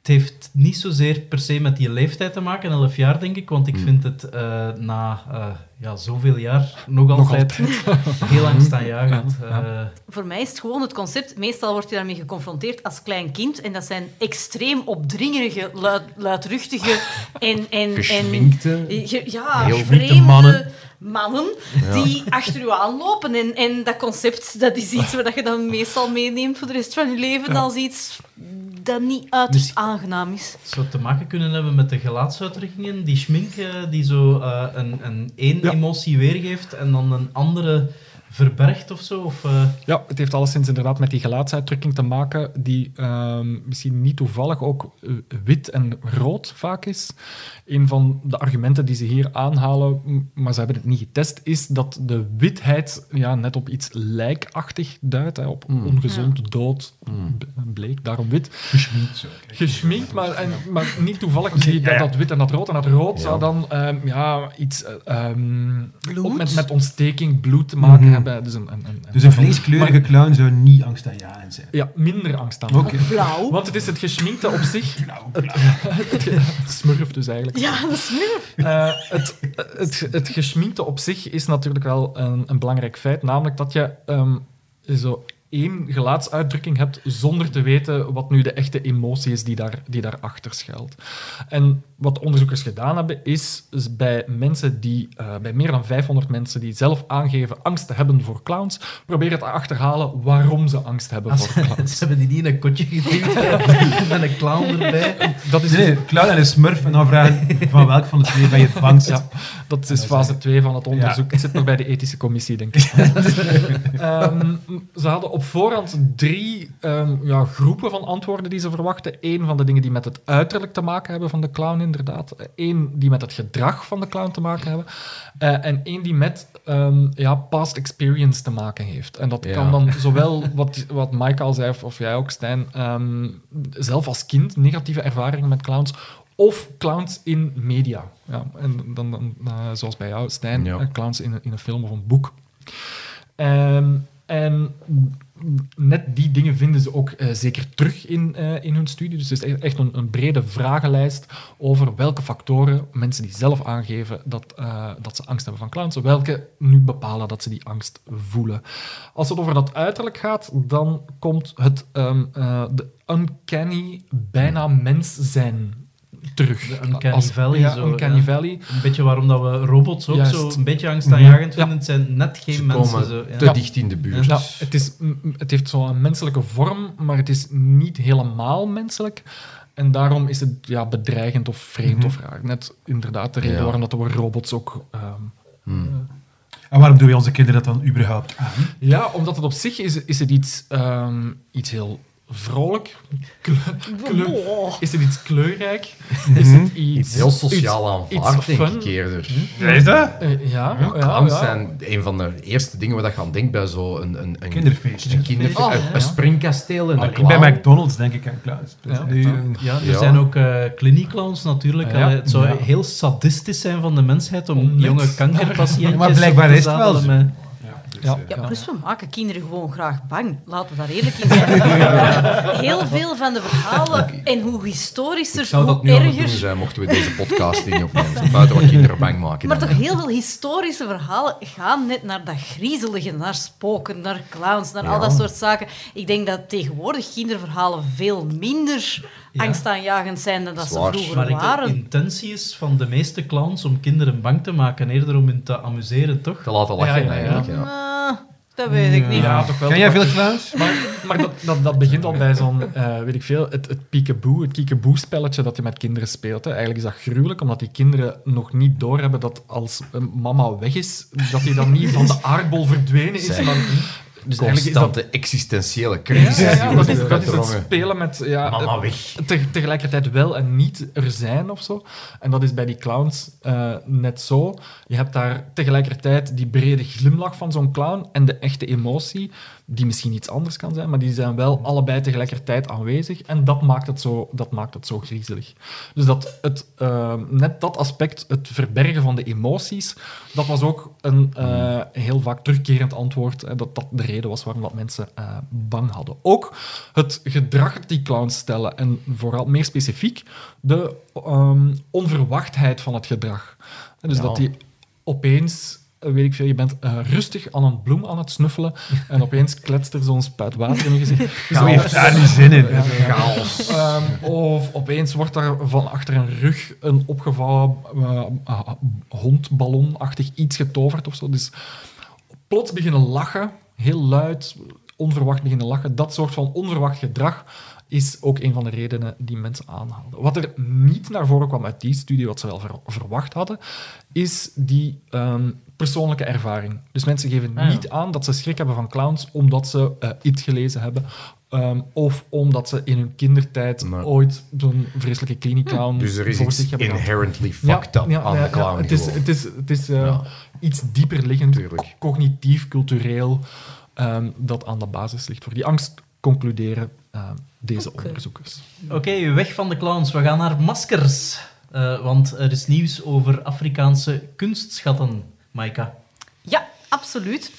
[SPEAKER 2] Het heeft niet zozeer per se met die leeftijd te maken, elf jaar denk ik, want ik vind het eh, na eh, ja, zoveel jaar nog altijd heel angstaanjagend.
[SPEAKER 5] Ja, ja.
[SPEAKER 2] Eh,
[SPEAKER 4] Voor mij is het gewoon het concept, meestal word je daarmee geconfronteerd als klein kind, en dat zijn extreem opdringerige, luid, luidruchtige en... en,
[SPEAKER 6] Geschminkte.
[SPEAKER 4] en ge- ja,
[SPEAKER 6] heel
[SPEAKER 4] vreemde
[SPEAKER 3] mannen.
[SPEAKER 4] Mannen die achter u aanlopen. En, en dat concept, dat is iets waar je dan meestal meeneemt voor de rest van je leven als iets dat niet uiterst
[SPEAKER 2] Dus-
[SPEAKER 4] aangenaam is.
[SPEAKER 2] Het zou te maken kunnen hebben met de gelaatsuitdrukkingen, die schmink eh, die zo eh, een, een één
[SPEAKER 5] Ja.
[SPEAKER 2] emotie weergeeft en dan een andere verbergt of zo. Of, eh,
[SPEAKER 5] Ja, het heeft alleszins inderdaad met die gelaatsuitdrukking te maken, die ehm, misschien niet toevallig ook eh, wit en rood vaak is. Een van de argumenten die ze hier aanhalen, maar ze hebben het niet getest, is dat de witheid ja, net op iets lijkachtig duidt, hè, op ongezond, dood, b- bleek, daarom wit.
[SPEAKER 3] Geschminkt zo.
[SPEAKER 5] Geschminkt, maar, en, maar niet toevallig zie je dat, dat wit en dat rood. En dat rood zou dan ehm, ja, iets ook met, met ontsteking, bloed te maken
[SPEAKER 3] Mhm.
[SPEAKER 5] Dus een, een, een,
[SPEAKER 3] Dus een vleeskleurige clown zou niet angstaanjagend zijn.
[SPEAKER 5] ja, minder angstaanjagend.
[SPEAKER 3] Oké.
[SPEAKER 4] Blauw.
[SPEAKER 5] Want het is het geschminkte op zich.
[SPEAKER 3] Nou,
[SPEAKER 5] Het smurf dus eigenlijk.
[SPEAKER 4] Ja, dat nu.
[SPEAKER 5] Eh, het, het, het geschminkte op zich is natuurlijk wel een, een belangrijk feit. Namelijk dat je ehm, zo één gelaatsuitdrukking hebt zonder te weten wat nu de echte emotie is die, daar, die daarachter schuilt. En wat onderzoekers gedaan hebben, is, is bij mensen die, eh, bij meer dan 500 mensen die zelf aangeven angst te hebben voor clowns, proberen te achterhalen waarom ze angst hebben
[SPEAKER 2] als,
[SPEAKER 5] voor clowns.
[SPEAKER 2] ze hebben die niet in een kotje geduwd met een clown erbij.
[SPEAKER 5] Dat is,
[SPEAKER 3] Nee, clown en een smurf en dan vragen van welk van de twee ben je het bangst.
[SPEAKER 5] Ja, dat is fase 2 van het onderzoek. Het zit nog bij de ethische commissie, denk ik. Ehm, ze hadden op voorhand drie ehm, ja, groepen van antwoorden die ze verwachten. Eén van de dingen die met het uiterlijk te maken hebben van de clown, inderdaad. Eén die met het gedrag van de clown te maken hebben. Eh, en één die met ehm, ja, past experience te maken heeft. En dat
[SPEAKER 6] Ja.
[SPEAKER 5] kan dan zowel, wat, wat Mike al zei, of, of jij ook, Stijn, ehm, zelf als kind negatieve ervaringen met clowns, of clowns in media. Ja, en dan, dan eh, zoals bij jou, Stijn,
[SPEAKER 6] Ja.
[SPEAKER 5] eh, clowns in, een- in een film of een boek. En net die dingen vinden ze ook eh, zeker terug in, eh, in hun studie. Dus het is e- echt een, een brede vragenlijst over welke factoren mensen die zelf aangeven dat, eh, dat ze angst hebben van clowns, welke nu bepalen dat ze die angst voelen. Als het over dat uiterlijk gaat, dan komt het ehm, eh, de uncanny, bijna mens zijn terug.
[SPEAKER 2] De Uncanny Valley
[SPEAKER 5] Ja,
[SPEAKER 2] zo,
[SPEAKER 5] Uncanny
[SPEAKER 2] ja.
[SPEAKER 5] Valley.
[SPEAKER 2] Een beetje waarom dat we robots ook
[SPEAKER 5] Juist.
[SPEAKER 2] zo een beetje angstaanjagend
[SPEAKER 5] Ja.
[SPEAKER 2] vinden. Het zijn net geen
[SPEAKER 6] Ze
[SPEAKER 2] mensen.
[SPEAKER 6] komen
[SPEAKER 2] Zo, ja.
[SPEAKER 6] te dicht in de buurt.
[SPEAKER 5] Ja, het, is, het heeft zo'n menselijke vorm, maar het is niet helemaal menselijk. En daarom is het ja, bedreigend of vreemd of raar. Net inderdaad de reden
[SPEAKER 6] Ja.
[SPEAKER 5] waarom dat we robots ook... ehm,
[SPEAKER 6] Hmm.
[SPEAKER 3] En waarom doen wij onze kinderen dat dan überhaupt aan?
[SPEAKER 5] Ja, omdat het op zich is, is het iets, ehm, iets heel vrolijk. Kleur- is het iets kleurrijk? Is het iets...
[SPEAKER 6] Iets heel sociaal aanvaard, denk
[SPEAKER 5] fun?
[SPEAKER 6] ik eerder.
[SPEAKER 3] Is dat?
[SPEAKER 5] Eh, ja, ja,
[SPEAKER 6] Clowns
[SPEAKER 5] ja.
[SPEAKER 6] zijn een van de eerste dingen waar je aan denkt bij zo'n een, een, een,
[SPEAKER 3] Kinderfeestje.
[SPEAKER 6] een,
[SPEAKER 5] Oh,
[SPEAKER 6] een,
[SPEAKER 5] ja.
[SPEAKER 6] een springkasteel en een
[SPEAKER 3] bij. McDonald's denk ik aan clowns. Dus,
[SPEAKER 5] Ja.
[SPEAKER 3] eh,
[SPEAKER 2] Ja, er
[SPEAKER 6] Ja.
[SPEAKER 2] zijn ook uh, kliniekclowns natuurlijk. Het zou
[SPEAKER 3] Ja.
[SPEAKER 2] heel sadistisch zijn van de mensheid om jonge kankerpatiëntjes
[SPEAKER 3] Maar blijkbaar is het wel
[SPEAKER 2] zadelen
[SPEAKER 3] zo.
[SPEAKER 2] met-
[SPEAKER 3] dus,
[SPEAKER 5] Ja.
[SPEAKER 4] Ja, plus we maken kinderen gewoon graag bang. Laten we daar eerlijk in zijn. Heel veel van de verhalen en hoe historischer,
[SPEAKER 6] Ik zou
[SPEAKER 4] hoe
[SPEAKER 6] dat nu het doen
[SPEAKER 4] erger...
[SPEAKER 6] zijn, mochten we deze podcast niet opnemen. Buiten wat kinderen bang maken.
[SPEAKER 4] Maar
[SPEAKER 6] dan,
[SPEAKER 4] toch heel veel historische verhalen gaan net naar dat griezelige, naar spoken, naar clowns, naar al dat soort zaken. Ik denk dat tegenwoordig kinderverhalen veel minder
[SPEAKER 2] Ja.
[SPEAKER 4] angstaanjagend zijn dan dat ze vroeger
[SPEAKER 2] Maar ik, de
[SPEAKER 4] waren.
[SPEAKER 2] intentie is van de meeste clowns om kinderen bang te maken, eerder om hen te amuseren, toch?
[SPEAKER 6] Te laten lachen,
[SPEAKER 5] Ja, ja, ja.
[SPEAKER 6] eigenlijk.
[SPEAKER 4] Dat weet ik niet.
[SPEAKER 5] Ja, toch wel.
[SPEAKER 3] Ken jij veel clowns?
[SPEAKER 5] Maar, maar dat, dat, dat begint al bij zo'n, eh, weet ik veel, het, het peekaboo, het kiekeboe-spelletje dat je met kinderen speelt. Hè. Eigenlijk is dat gruwelijk, omdat die kinderen nog niet doorhebben dat als mama weg is, dat die dan niet van de aardbol verdwenen is.
[SPEAKER 6] Zij-
[SPEAKER 5] Maar, dus eigenlijk is dat...
[SPEAKER 6] Constante existentiële crisis.
[SPEAKER 5] Ja, ja, ja,
[SPEAKER 6] die
[SPEAKER 5] dat is, dat is het spelen met ja,
[SPEAKER 6] Mama
[SPEAKER 5] eh,
[SPEAKER 6] weg.
[SPEAKER 5] te- tegelijkertijd wel en niet er zijn of zo. En dat is bij die clowns eh, net zo. Je hebt daar tegelijkertijd die brede glimlach van zo'n clown en de echte emotie, die misschien iets anders kan zijn, maar die zijn wel allebei tegelijkertijd aanwezig. En dat maakt het zo, dat maakt het zo griezelig. Dus dat het, eh, net dat aspect, het verbergen van de emoties, dat was ook een eh, heel vaak terugkerend antwoord. Hè, dat dat de reden was waarom dat mensen eh, bang hadden. Ook het gedrag dat die clowns stellen, en vooral meer specifiek, de ehm, onverwachtheid van het gedrag. Dus
[SPEAKER 6] Ja.
[SPEAKER 5] dat die opeens, weet ik veel, je bent eh, rustig aan een bloem aan het snuffelen en opeens kletst er zo'n spuit water in je gezicht.
[SPEAKER 3] Zo heeft daar niet zin in.
[SPEAKER 6] Chaos.
[SPEAKER 5] Ehm, of opeens wordt daar van achter een rug een opgevouwen eh, ah, hondballonachtig iets getoverd of zo. Dus plots beginnen lachen, heel luid, onverwacht beginnen lachen. Dat soort van onverwacht gedrag is ook een van de redenen die mensen aanhaalden. Wat er niet naar voren kwam uit die studie, wat ze wel ver- verwacht hadden, is die ehm, persoonlijke ervaring. Dus mensen geven
[SPEAKER 2] Ah, ja.
[SPEAKER 5] niet aan dat ze schrik hebben van clowns omdat ze eh, It gelezen hebben ehm, of omdat ze in hun kindertijd ooit zo'n vreselijke kliniekclown
[SPEAKER 6] Dus er is
[SPEAKER 5] voor zich hebben gehad.
[SPEAKER 6] inherently fucked up aan de clown.
[SPEAKER 5] het is, het is, het is eh,
[SPEAKER 6] Ja.
[SPEAKER 5] iets dieper liggend, cognitief, cultureel, ehm, dat aan de basis ligt. Voor die angst concluderen ehm, deze onderzoekers.
[SPEAKER 2] Oké, weg van de clowns. We gaan naar maskers. Eh, want er is nieuws over Afrikaanse kunstschatten, Maika.
[SPEAKER 4] Ja, absoluut.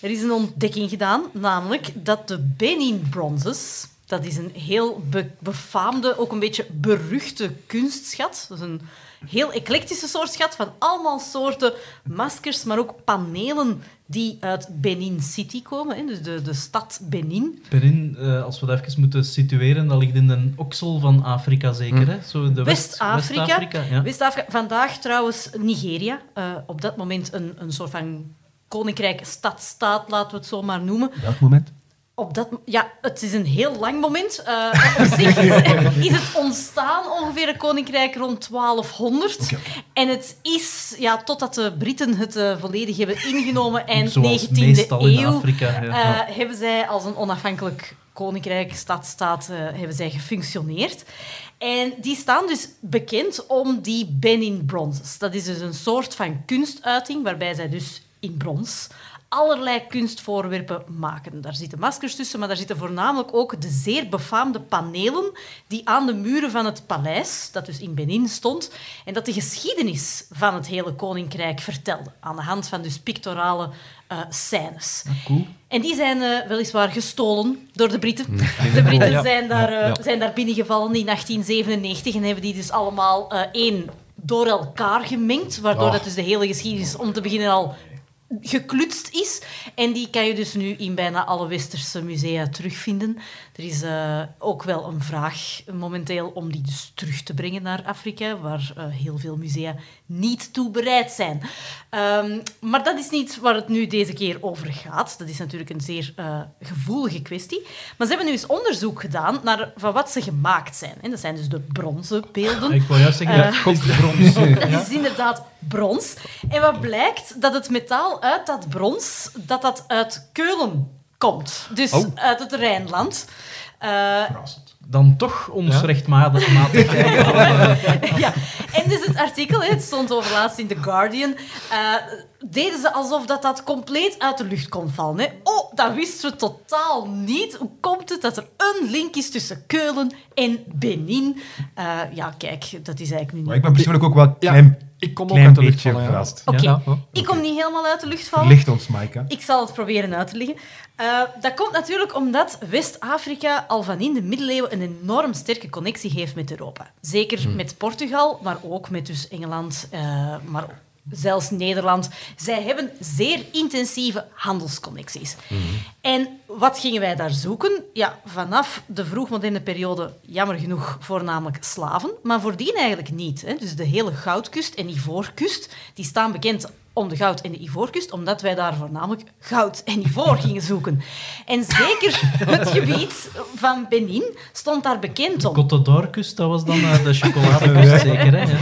[SPEAKER 4] Er is een ontdekking gedaan, namelijk dat de Benin Bronzes, dat is een heel be- befaamde, ook een beetje beruchte kunstschat. Dat is een heel eclectische soort schat van allemaal soorten maskers, maar ook panelen die uit Benin City komen, hè, dus de, de stad Benin.
[SPEAKER 2] Benin, eh, als we dat even moeten situeren, dat ligt in de oksel van Afrika zeker, hè? Zo de West-
[SPEAKER 4] West-Afrika.
[SPEAKER 2] West-Afrika, ja.
[SPEAKER 4] Vandaag trouwens Nigeria. Eh, op dat moment een, een soort van koninkrijk, stadstaat, laten we het zo maar noemen.
[SPEAKER 3] Welk moment?
[SPEAKER 4] Op dat, ja, het is een heel lang moment. Eh, op zich is, is het ontstaan ongeveer een koninkrijk rond 1200. En het is, ja, totdat de Britten het eh, volledig hebben ingenomen eind
[SPEAKER 2] Zoals
[SPEAKER 4] 19e
[SPEAKER 2] meestal in
[SPEAKER 4] eeuw,
[SPEAKER 2] Afrika. Ja.
[SPEAKER 4] eh, hebben zij als een onafhankelijk koninkrijk, stadstaat, eh, hebben zij gefunctioneerd. En die staan dus bekend om die Benin Bronzes. Dat is dus een soort van kunstuiting waarbij zij dus in brons allerlei kunstvoorwerpen maken. Daar zitten maskers tussen, maar daar zitten voornamelijk ook de zeer befaamde panelen die aan de muren van het paleis, dat dus in Benin stond, en dat de geschiedenis van het hele koninkrijk vertelde, aan de hand van dus pictorale eh, scènes.
[SPEAKER 2] cool.
[SPEAKER 4] En die zijn eh, weliswaar gestolen door de Britten. De Britten
[SPEAKER 5] Ja,
[SPEAKER 4] zijn, daar,
[SPEAKER 5] ja,
[SPEAKER 4] eh,
[SPEAKER 5] ja.
[SPEAKER 4] zijn daar binnengevallen in 1897 en hebben die dus allemaal eh, één door elkaar gemengd, waardoor
[SPEAKER 6] Oh.
[SPEAKER 4] dat dus de hele geschiedenis om te beginnen al geklutst is. En die kan je dus nu in bijna alle westerse musea terugvinden. Er is eh, ook wel een vraag momenteel om die dus terug te brengen naar Afrika, waar eh, heel veel musea niet toe bereid zijn. Ehm, maar dat is niet waar het nu deze keer over gaat. Dat is natuurlijk een zeer eh, gevoelige kwestie. Maar ze hebben nu eens onderzoek gedaan naar van wat ze gemaakt zijn. En dat zijn dus de bronzen beelden.
[SPEAKER 2] Ik wou juist zeggen,
[SPEAKER 4] Eh,
[SPEAKER 2] dat komt brons.
[SPEAKER 4] Dat is inderdaad brons. En wat blijkt? Dat het metaal uit dat brons, dat dat uit Keulen komt. Dus
[SPEAKER 3] Oh.
[SPEAKER 4] uit het Rijnland. Eh,
[SPEAKER 2] Dan toch ons
[SPEAKER 3] Ja.
[SPEAKER 2] rechtmatig
[SPEAKER 4] ja. En dus het artikel, hè, het stond over laatst in The Guardian, eh, deden ze alsof dat, dat compleet uit de lucht kon vallen. Hè. Oh, dat wisten we totaal niet. Hoe komt het dat er een link is tussen Keulen en Benin? Eh, ja, kijk, dat is eigenlijk nu
[SPEAKER 3] Maar
[SPEAKER 4] niet...
[SPEAKER 3] ik ben persoonlijk ook wel
[SPEAKER 5] Ja,
[SPEAKER 3] klein,
[SPEAKER 5] Ik kom ook uit de lucht vallen, ja.
[SPEAKER 3] verrast.
[SPEAKER 4] Oké,
[SPEAKER 5] ja.
[SPEAKER 4] ik kom niet helemaal uit de lucht vallen.
[SPEAKER 3] Verlicht ons, Maaike.
[SPEAKER 4] Ik zal het proberen uit te leggen. Eh, dat komt natuurlijk omdat West-Afrika al van in de middeleeuwen een enorm sterke connectie heeft met Europa. Zeker met Portugal, maar ook met dus Engeland, eh, maar zelfs Nederland. Zij hebben zeer intensieve handelsconnecties. En wat gingen wij daar zoeken? Ja, vanaf de vroegmoderne periode, jammer genoeg, voornamelijk slaven, maar voordien eigenlijk niet. Hè. Dus de hele Goudkust en Ivoorkust, die staan bekend om de goud- en de ivoorkust, omdat wij daar voornamelijk goud en ivoor gingen zoeken. En zeker het gebied van Benin stond daar bekend om.
[SPEAKER 2] Côte d'Or-kust, dat was dan eh, de chocoladekust zeker, hè?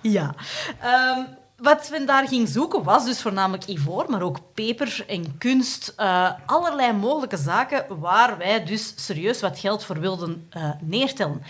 [SPEAKER 2] Ja.
[SPEAKER 4] Ehm, wat men daar ging zoeken was dus voornamelijk ivoor, maar ook peper en kunst. eh, allerlei mogelijke zaken waar wij dus serieus wat geld voor wilden eh, neertellen.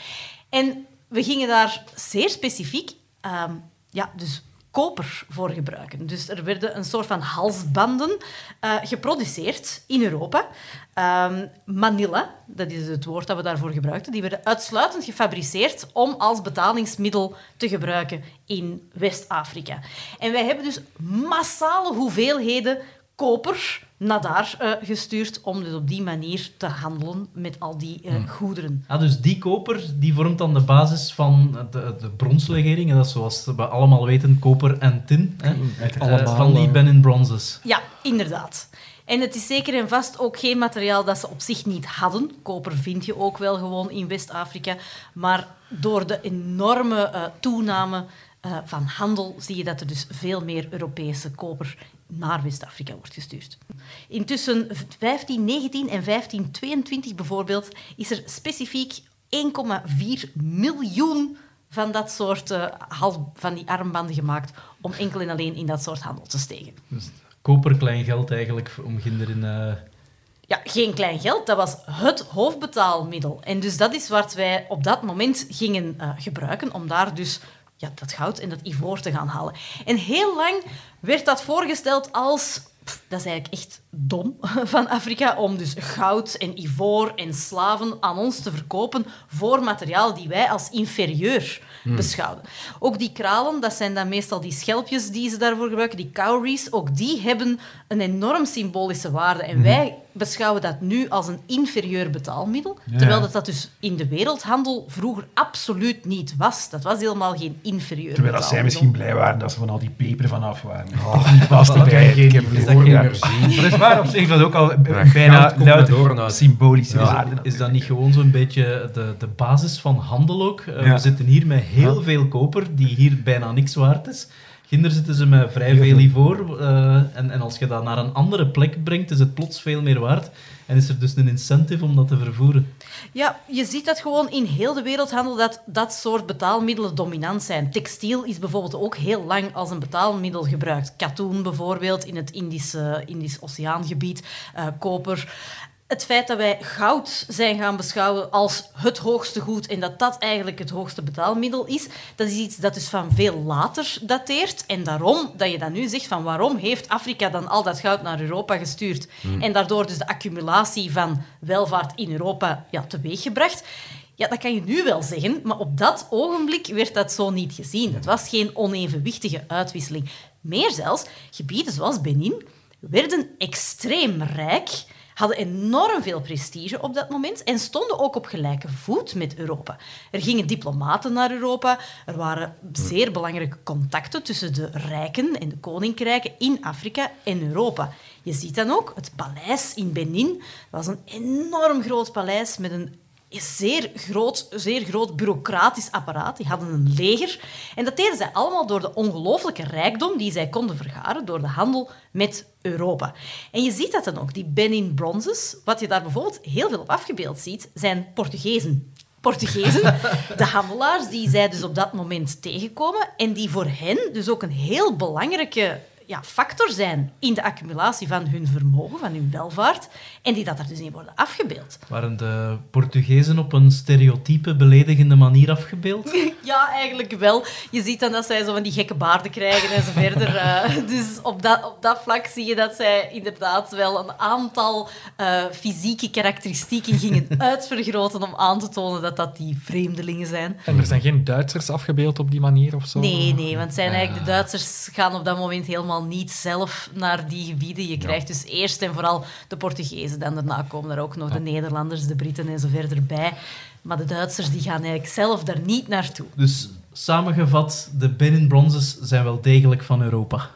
[SPEAKER 4] En we gingen daar zeer specifiek ehm, ja, dus koper voor gebruiken. Dus er werden een soort van halsbanden eh, geproduceerd in Europa. Ehm, Manila, dat is het woord dat we daarvoor gebruikten, die werden uitsluitend gefabriceerd om als betalingsmiddel te gebruiken in West-Afrika. En wij hebben dus massale hoeveelheden koper naar daar eh, gestuurd om dus op die manier te handelen met al die eh, goederen.
[SPEAKER 2] Ah, dus die koper die vormt dan de basis van de, de bronslegering. En dat is zoals we allemaal weten, koper en tin. Hè? Eh,
[SPEAKER 5] Allemaal,
[SPEAKER 2] van die
[SPEAKER 5] eh,
[SPEAKER 2] Benin Bronzes.
[SPEAKER 4] Ja, inderdaad. En het is zeker en vast ook geen materiaal dat ze op zich niet hadden. Koper vind je ook wel gewoon in West-Afrika. Maar door de enorme eh, toename eh, van handel zie je dat er dus veel meer Europese koper naar West-Afrika wordt gestuurd. Intussen 1519 en 1522 bijvoorbeeld is er specifiek 1,4 miljoen van dat soort hal- van die armbanden gemaakt om enkel en alleen in dat soort handel te steken.
[SPEAKER 2] Dus koper klein geld eigenlijk om kinderen... eh
[SPEAKER 4] Ja, geen klein geld, dat was het hoofdbetaalmiddel. En dus dat is wat wij op dat moment gingen eh, gebruiken om daar dus ja, dat goud en dat ivoor te gaan halen. En heel lang werd dat voorgesteld als... dat is eigenlijk echt dom van Afrika om dus goud en ivoor en slaven aan ons te verkopen voor materiaal die wij als inferieur beschouwen. Ook die kralen, dat zijn dan meestal die schelpjes die ze daarvoor gebruiken, die cowries, ook die hebben een enorm symbolische waarde. En wij beschouwen dat nu als een inferieur betaalmiddel,
[SPEAKER 3] Ja.
[SPEAKER 4] terwijl dat, dat dus in de wereldhandel vroeger absoluut niet was. Dat was helemaal geen inferieur
[SPEAKER 3] Terwijl dat zij
[SPEAKER 4] betaalmiddel.
[SPEAKER 3] misschien blij waren dat ze van al die peper vanaf waren. Oh, was
[SPEAKER 6] dat
[SPEAKER 3] erbij.
[SPEAKER 6] geen- geen
[SPEAKER 3] Dat is waar op zich, dat ook al bijna luid symbolische
[SPEAKER 6] Ja.
[SPEAKER 3] waarde.
[SPEAKER 2] Is dat niet gewoon zo'n beetje de, de basis van handel ook? Eh,
[SPEAKER 3] Ja.
[SPEAKER 2] We zitten hier met heel veel koper, die hier bijna niks waard is. Ginder zitten ze met vrij veel ivoor. eh, en, en als je dat naar een andere plek brengt, is het plots veel meer waard. En is er dus een incentive om dat te vervoeren.
[SPEAKER 4] Ja, je ziet dat gewoon in heel de wereldhandel dat dat soort betaalmiddelen dominant zijn. Textiel is bijvoorbeeld ook heel lang als een betaalmiddel gebruikt. Katoen bijvoorbeeld in het Indische, Indisch Oceaangebied, eh, koper. Het feit dat wij goud zijn gaan beschouwen als het hoogste goed en dat dat eigenlijk het hoogste betaalmiddel is, dat is iets dat dus van veel later dateert. En daarom dat je dan nu zegt van waarom heeft Afrika dan al dat goud naar Europa gestuurd en daardoor dus de accumulatie van welvaart in Europa ja, teweeggebracht. Ja, dat kan je nu wel zeggen, maar op dat ogenblik werd dat zo niet gezien. Het was geen onevenwichtige uitwisseling. Meer zelfs, gebieden zoals Benin werden extreem rijk hadden enorm veel prestige op dat moment en stonden ook op gelijke voet met Europa. Er gingen diplomaten naar Europa, er waren zeer belangrijke contacten tussen de rijken en de koninkrijken in Afrika en Europa. Je ziet dan ook het paleis in Benin. Dat was een enorm groot paleis met een zeer groot, zeer groot bureaucratisch apparaat. Die hadden een leger. En dat deden zij allemaal door de ongelooflijke rijkdom die zij konden vergaren door de handel met Europa. En je ziet dat dan ook. Die Benin Bronzes, wat je daar bijvoorbeeld heel veel op afgebeeld ziet, zijn Portugezen. Portugezen, de handelaars die zij dus op dat moment tegenkomen en die voor hen dus ook een heel belangrijke ja, factor zijn in de accumulatie van hun vermogen, van hun welvaart, en die dat er dus in worden afgebeeld.
[SPEAKER 2] Waren de Portugezen op een stereotype, beledigende manier afgebeeld?
[SPEAKER 4] Ja, eigenlijk wel. Je ziet dan dat zij zo van die gekke baarden krijgen en zo verder. eh, dus op dat, op dat vlak zie je dat zij inderdaad wel een aantal eh, fysieke karakteristieken gingen uitvergroten om aan te tonen dat dat die vreemdelingen zijn.
[SPEAKER 5] En er zijn geen Duitsers afgebeeld op die manier of zo?
[SPEAKER 4] Nee, nee, want zijn eigenlijk de Duitsers gaan op dat moment helemaal niet zelf naar die gebieden. Je krijgt dus eerst en vooral de Portugezen, dan daarna komen er ook nog de Nederlanders, de Britten en zo verder bij. Maar de Duitsers die gaan eigenlijk zelf daar niet naartoe.
[SPEAKER 2] Dus samengevat, de Benin Bronzes zijn wel degelijk van Europa.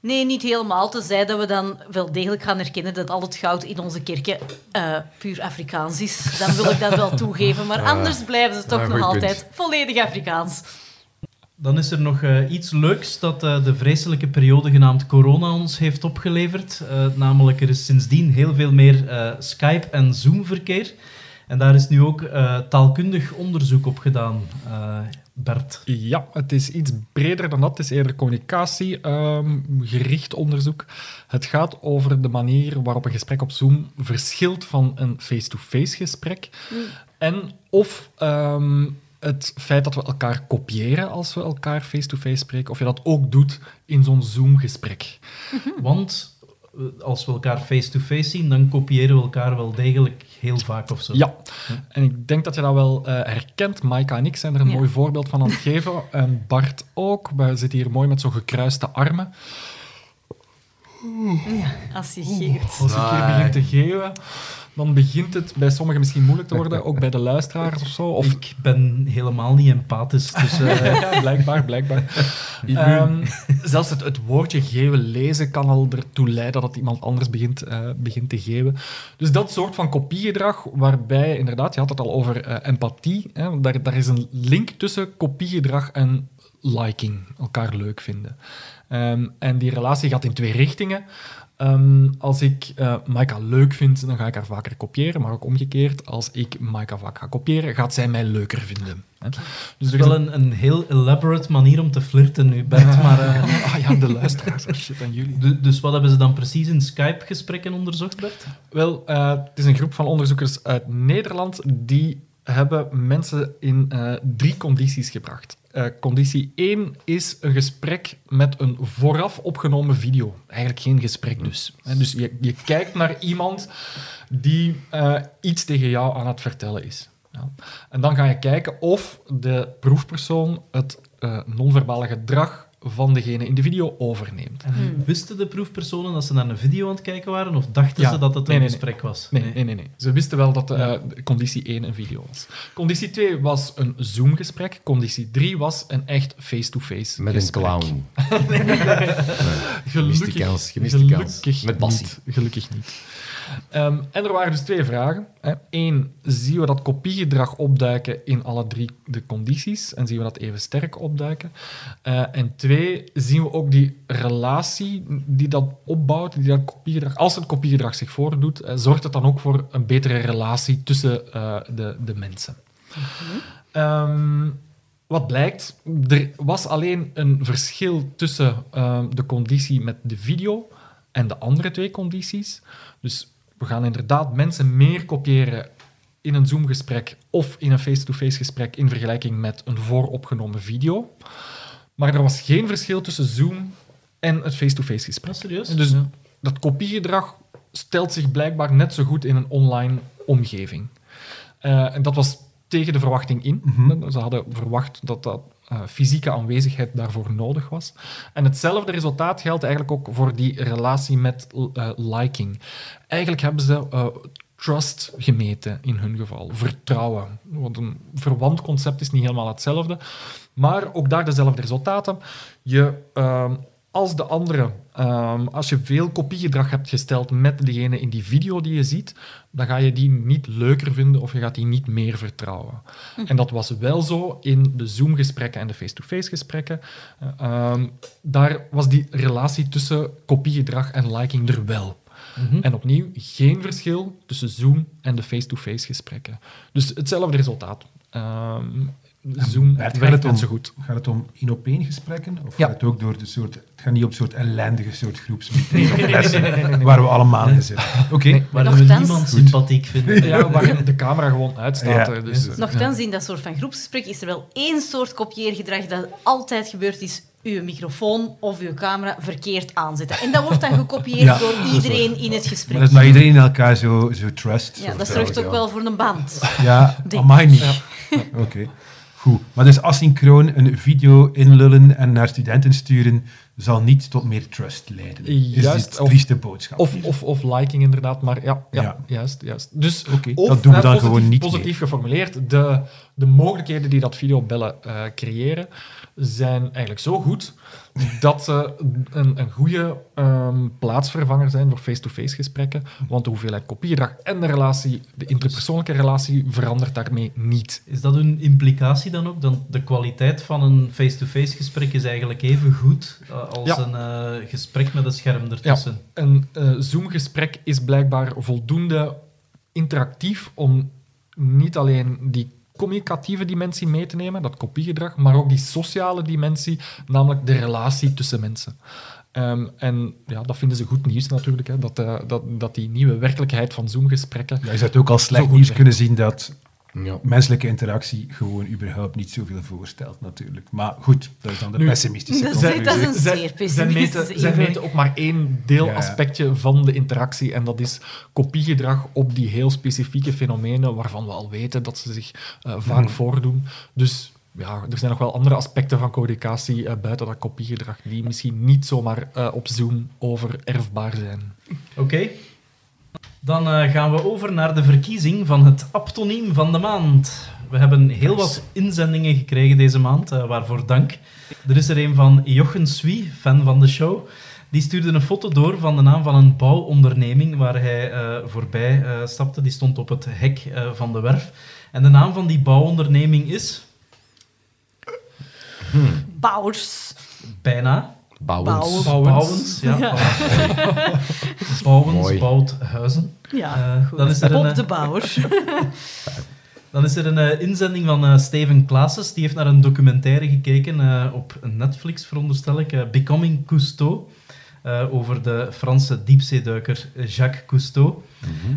[SPEAKER 4] Nee, niet helemaal. Tenzij dat we dan wel degelijk gaan erkennen dat al het goud in onze kerken eh, puur Afrikaans is. Dan wil ik dat wel toegeven. Maar anders blijven ze toch nog altijd volledig Afrikaans.
[SPEAKER 2] Dan is er nog eh, iets leuks dat eh, de vreselijke periode genaamd corona ons heeft opgeleverd. Eh, namelijk, er is sindsdien heel veel meer eh, Skype- en Zoom-verkeer. En daar is nu ook eh, taalkundig onderzoek op gedaan, eh, Bert.
[SPEAKER 5] Ja, het is iets breder dan dat. Het is eerder communicatie, ehm, gericht onderzoek. Het gaat over de manier waarop een gesprek op Zoom verschilt van een face-to-face gesprek. En of ehm, het feit dat we elkaar kopiëren als we elkaar face-to-face spreken, of je dat ook doet in zo'n Zoom-gesprek.
[SPEAKER 2] Want eh, als we elkaar face-to-face zien, dan kopiëren we elkaar wel degelijk heel vaak of zo.
[SPEAKER 5] Ja, en ik denk dat je dat wel eh, herkent. Maika en ik zijn er een
[SPEAKER 4] Ja.
[SPEAKER 5] mooi voorbeeld van aan het geven. En Bart ook. We zitten hier mooi met zo'n gekruiste armen.
[SPEAKER 4] Als je geeft.
[SPEAKER 5] Als ik hier
[SPEAKER 6] Nee.
[SPEAKER 5] begin te geven, dan begint het bij sommigen misschien moeilijk te worden, ook bij de luisteraars of zo. Of,
[SPEAKER 2] Ik ben helemaal niet empathisch, dus eh,
[SPEAKER 5] ja, blijkbaar, blijkbaar. Ehm, zelfs het, het woordje geven, lezen, kan al ertoe leiden dat iemand anders begint, eh, begint te geven. Dus dat soort van kopiegedrag, waarbij inderdaad, je had het al over eh, empathie, hè, daar, daar is een link tussen kopiegedrag en liking, elkaar leuk vinden. Ehm, en die relatie gaat in twee richtingen. Ehm, als ik eh Maika leuk vind, dan ga ik haar vaker kopiëren, maar ook omgekeerd. Als ik Maika vaak ga kopiëren, gaat zij mij leuker vinden. Hè. Dus
[SPEAKER 2] het
[SPEAKER 5] er
[SPEAKER 2] is wel een, een heel elaborate manier om te flirten nu, Bert. Maar, eh,
[SPEAKER 5] Ah ja, de luisteraars. Oh, shit, aan jullie.
[SPEAKER 2] du- dus wat hebben ze dan precies in Skype-gesprekken onderzocht, Bert?
[SPEAKER 5] Wel, eh, het is een groep van onderzoekers uit Nederland die hebben mensen in drie condities gebracht. Eh, conditie 1 is een gesprek met een vooraf opgenomen video. Eigenlijk geen gesprek dus. Dus je, je kijkt naar iemand die eh, iets tegen jou aan het vertellen is. Ja. En dan ga je kijken of de proefpersoon het eh non-verbale gedrag van degene in de video overneemt.
[SPEAKER 2] En wisten de proefpersonen dat ze naar een video aan het kijken waren, of dachten
[SPEAKER 5] Ja.
[SPEAKER 2] ze dat het een
[SPEAKER 5] nee, nee.
[SPEAKER 2] gesprek was?
[SPEAKER 5] Nee, nee, nee, nee. Ze wisten wel dat eh, conditie 1 een video was. Conditie 2 was een Zoom-gesprek. Conditie 3 was een echt face-to-face
[SPEAKER 6] Met een clown.
[SPEAKER 5] Gelukkig,
[SPEAKER 6] Gemiste kans, gemiste kans.
[SPEAKER 5] gelukkig
[SPEAKER 6] Met
[SPEAKER 5] niet. Gelukkig niet. Ehm, en er waren dus twee vragen. Eén, zien we dat kopiegedrag opduiken in alle drie de condities? En zien we dat even sterk opduiken? Eh, en twee, zien we ook die relatie die dat opbouwt, die dat kopiegedrag, als het kopiegedrag zich voordoet, eh, zorgt het dan ook voor een betere relatie tussen eh, de, de mensen. Ehm, wat blijkt, er was alleen een verschil tussen ehm, de conditie met de video en de andere twee condities. Dus we gaan inderdaad mensen meer kopiëren in een Zoom-gesprek of in een face-to-face gesprek in vergelijking met een vooropgenomen video. Maar er was geen verschil tussen Zoom en het face-to-face gesprek.
[SPEAKER 2] Serieus?
[SPEAKER 5] Dus
[SPEAKER 2] Ja.
[SPEAKER 5] dat kopiegedrag stelt zich blijkbaar net zo goed in een online omgeving. Eh, en dat was tegen de verwachting in. Ze hadden verwacht dat dat eh, fysieke aanwezigheid daarvoor nodig was. En hetzelfde resultaat geldt eigenlijk ook voor die relatie met eh, liking. Eigenlijk hebben ze eh, trust gemeten in hun geval, vertrouwen. Want een verwant concept is niet helemaal hetzelfde, maar ook daar dezelfde resultaten. Je, ehm, als de andere, ehm, als je veel kopiegedrag hebt gesteld met degene in die video die je ziet, dan ga je die niet leuker vinden of je gaat die niet meer vertrouwen. En dat was wel zo in de Zoom-gesprekken en de face-to-face gesprekken. Eh, ehm, daar was die relatie tussen kopiegedrag en liking er wel. En opnieuw, geen verschil tussen Zoom en de face-to-face gesprekken. Dus hetzelfde resultaat. Ehm, Zoom
[SPEAKER 3] gaat
[SPEAKER 5] werkt
[SPEAKER 3] het om-
[SPEAKER 5] net zo goed.
[SPEAKER 3] Gaat het om in-op-één gesprekken? Of
[SPEAKER 5] Ja.
[SPEAKER 3] gaat het ook door de soort... Het gaat niet op soort ellendige soort groepsmeeting waar we allemaal in zitten. Oké.
[SPEAKER 5] Nee.
[SPEAKER 2] Waarin we niemand
[SPEAKER 3] Goed.
[SPEAKER 2] sympathiek vinden.
[SPEAKER 5] Ja, waar de camera gewoon uitstaat.
[SPEAKER 3] Ja.
[SPEAKER 5] Dus,
[SPEAKER 4] Nochtans, in dat soort van groepsgesprek is er wel één soort kopieergedrag dat altijd gebeurt, is uw microfoon of uw camera verkeerd aanzetten. En dat wordt dan gekopieerd
[SPEAKER 3] Ja,
[SPEAKER 4] door
[SPEAKER 3] dat
[SPEAKER 4] iedereen in het
[SPEAKER 3] Maar
[SPEAKER 4] gesprek.
[SPEAKER 3] dat is maar iedereen elkaar zo, zo trust.
[SPEAKER 4] Ja,
[SPEAKER 3] zo
[SPEAKER 4] dat zorgt ook wel voor een band.
[SPEAKER 3] Ja, amai niet. Oké. Goed. Maar dus asynchroon een video inlullen en naar studenten sturen zal niet tot meer trust leiden. Is
[SPEAKER 5] Juist,
[SPEAKER 3] dit
[SPEAKER 5] of-
[SPEAKER 3] trieste boodschap.
[SPEAKER 5] Of, of, of liking inderdaad, maar ja, ja,
[SPEAKER 3] Ja.
[SPEAKER 5] juist, juist. Dus of,
[SPEAKER 3] dat doen we
[SPEAKER 5] eh,
[SPEAKER 3] dan
[SPEAKER 5] positief,
[SPEAKER 3] gewoon niet
[SPEAKER 5] Positief geformuleerd, de, de mogelijkheden die dat videobellen eh creëren, zijn eigenlijk zo goed dat ze een, een goede ehm, plaatsvervanger zijn voor face-to-face gesprekken, want de hoeveelheid kopiegedrag en de relatie, de interpersoonlijke relatie, verandert daarmee niet.
[SPEAKER 2] Is dat een implicatie dan ook? Dan de kwaliteit van een face-to-face gesprek is eigenlijk even goed eh, als
[SPEAKER 5] Ja.
[SPEAKER 2] een eh, gesprek met een scherm ertussen.
[SPEAKER 5] Een eh, Zoom-gesprek is blijkbaar voldoende interactief om niet alleen die communicatieve dimensie mee te nemen, dat kopiegedrag, maar ook die sociale dimensie, namelijk de relatie tussen mensen. Ehm, en ja, dat vinden ze goed nieuws natuurlijk, hè, dat, eh, dat, dat die nieuwe werkelijkheid van Zoom-gesprekken...
[SPEAKER 3] Ja, je zou het ook als slecht nieuws
[SPEAKER 5] werkt.
[SPEAKER 3] kunnen zien dat
[SPEAKER 6] Ja.
[SPEAKER 3] menselijke interactie gewoon überhaupt niet zoveel voorstelt, natuurlijk. Maar goed, dat is dan de
[SPEAKER 5] Nu,
[SPEAKER 3] pessimistische
[SPEAKER 4] dat is-
[SPEAKER 3] conclusie.
[SPEAKER 4] dat is een zeer pessimistische
[SPEAKER 5] meten, zij meten ook maar één deelaspectje van de interactie en dat is kopiegedrag op die heel specifieke fenomenen waarvan we al weten dat ze zich eh, vaak
[SPEAKER 3] Mhm.
[SPEAKER 5] voordoen. Dus ja, er zijn nog wel andere aspecten van communicatie eh, buiten dat kopiegedrag die misschien niet zomaar eh, op Zoom overerfbaar zijn.
[SPEAKER 2] Oké. Dan eh, gaan we over naar de verkiezing van het aptoniem van de maand. We hebben heel wat inzendingen gekregen deze maand, eh, waarvoor dank. Er is er een van Jochen Swie, fan van de show. Die stuurde een foto door van de naam van een bouwonderneming waar hij eh, voorbij eh, stapte. Die stond op het hek eh, van de werf. En de naam van die bouwonderneming is
[SPEAKER 4] Bouwers.
[SPEAKER 2] bijna
[SPEAKER 6] Bouwens.
[SPEAKER 4] Bouwen.
[SPEAKER 2] Bouwens. Ja, Bouwens, Bouwens
[SPEAKER 6] Mooi.
[SPEAKER 2] bouwt huizen.
[SPEAKER 4] Ja, goed.
[SPEAKER 2] dan is er een,
[SPEAKER 4] Bob
[SPEAKER 2] eh,
[SPEAKER 4] de Bouwer.
[SPEAKER 2] Dan is er een inzending van eh, Steven Klaassen. Die heeft naar een documentaire gekeken eh, op Netflix, veronderstel ik. Becoming Cousteau. eh, over de Franse diepzeeduiker Jacques Cousteau.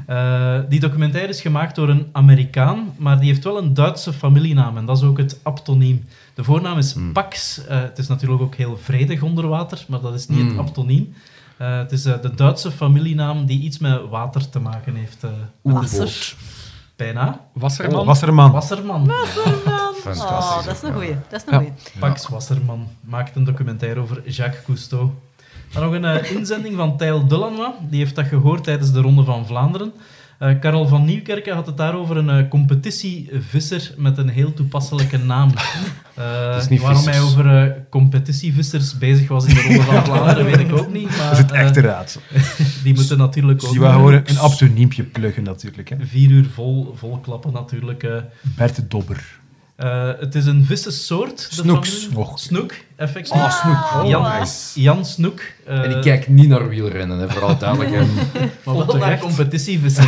[SPEAKER 2] Eh, die documentaire is gemaakt door een Amerikaan, maar die heeft wel een Duitse familienaam. En dat is ook het aptoniem. De voornaam is Pax. Eh, het is natuurlijk ook heel vredig onder water, maar dat is niet het
[SPEAKER 6] Mm.
[SPEAKER 2] aptoniem. Eh, het is eh, de Duitse familienaam die iets met water te maken heeft. eh,
[SPEAKER 4] Wasser.
[SPEAKER 2] bijna.
[SPEAKER 5] Wasserman?
[SPEAKER 3] Oh, Wasserman.
[SPEAKER 2] Wasserman.
[SPEAKER 6] Fantastisch.
[SPEAKER 4] Oh, dat is een goeie. Dat is een
[SPEAKER 5] Ja.
[SPEAKER 4] goeie.
[SPEAKER 2] Pax Wasserman maakt een documentaire over Jacques Cousteau. Dan nog een inzending van Tijl Dulanois. Die heeft dat gehoord tijdens de Ronde van Vlaanderen. Eh Karel van Nieuwkerken had het daarover een eh, competitievisser met een heel toepasselijke naam. Eh, waarom hij over competitievissers bezig was in de Ronde van Vlaanderen, weet ik ook niet. Maar,
[SPEAKER 3] Dat is het echte raadsel.
[SPEAKER 2] die moeten natuurlijk ook
[SPEAKER 3] je wou gewoon een aptoniempje pluggen, natuurlijk. Hè.
[SPEAKER 2] vier uur vol, vol klappen natuurlijk.
[SPEAKER 3] Bert Dobber.
[SPEAKER 2] Eh, het is een vissensoort. de
[SPEAKER 3] Snoeks. Och.
[SPEAKER 2] Snoek, effectief.
[SPEAKER 3] Ah, Snoek.
[SPEAKER 2] Jan,
[SPEAKER 3] Oh,
[SPEAKER 6] nice.
[SPEAKER 2] Jan Snoek. eh,
[SPEAKER 6] En ik kijk niet naar wielrennen, hè, vooral duidelijk.
[SPEAKER 2] maar wel naar competitievissen.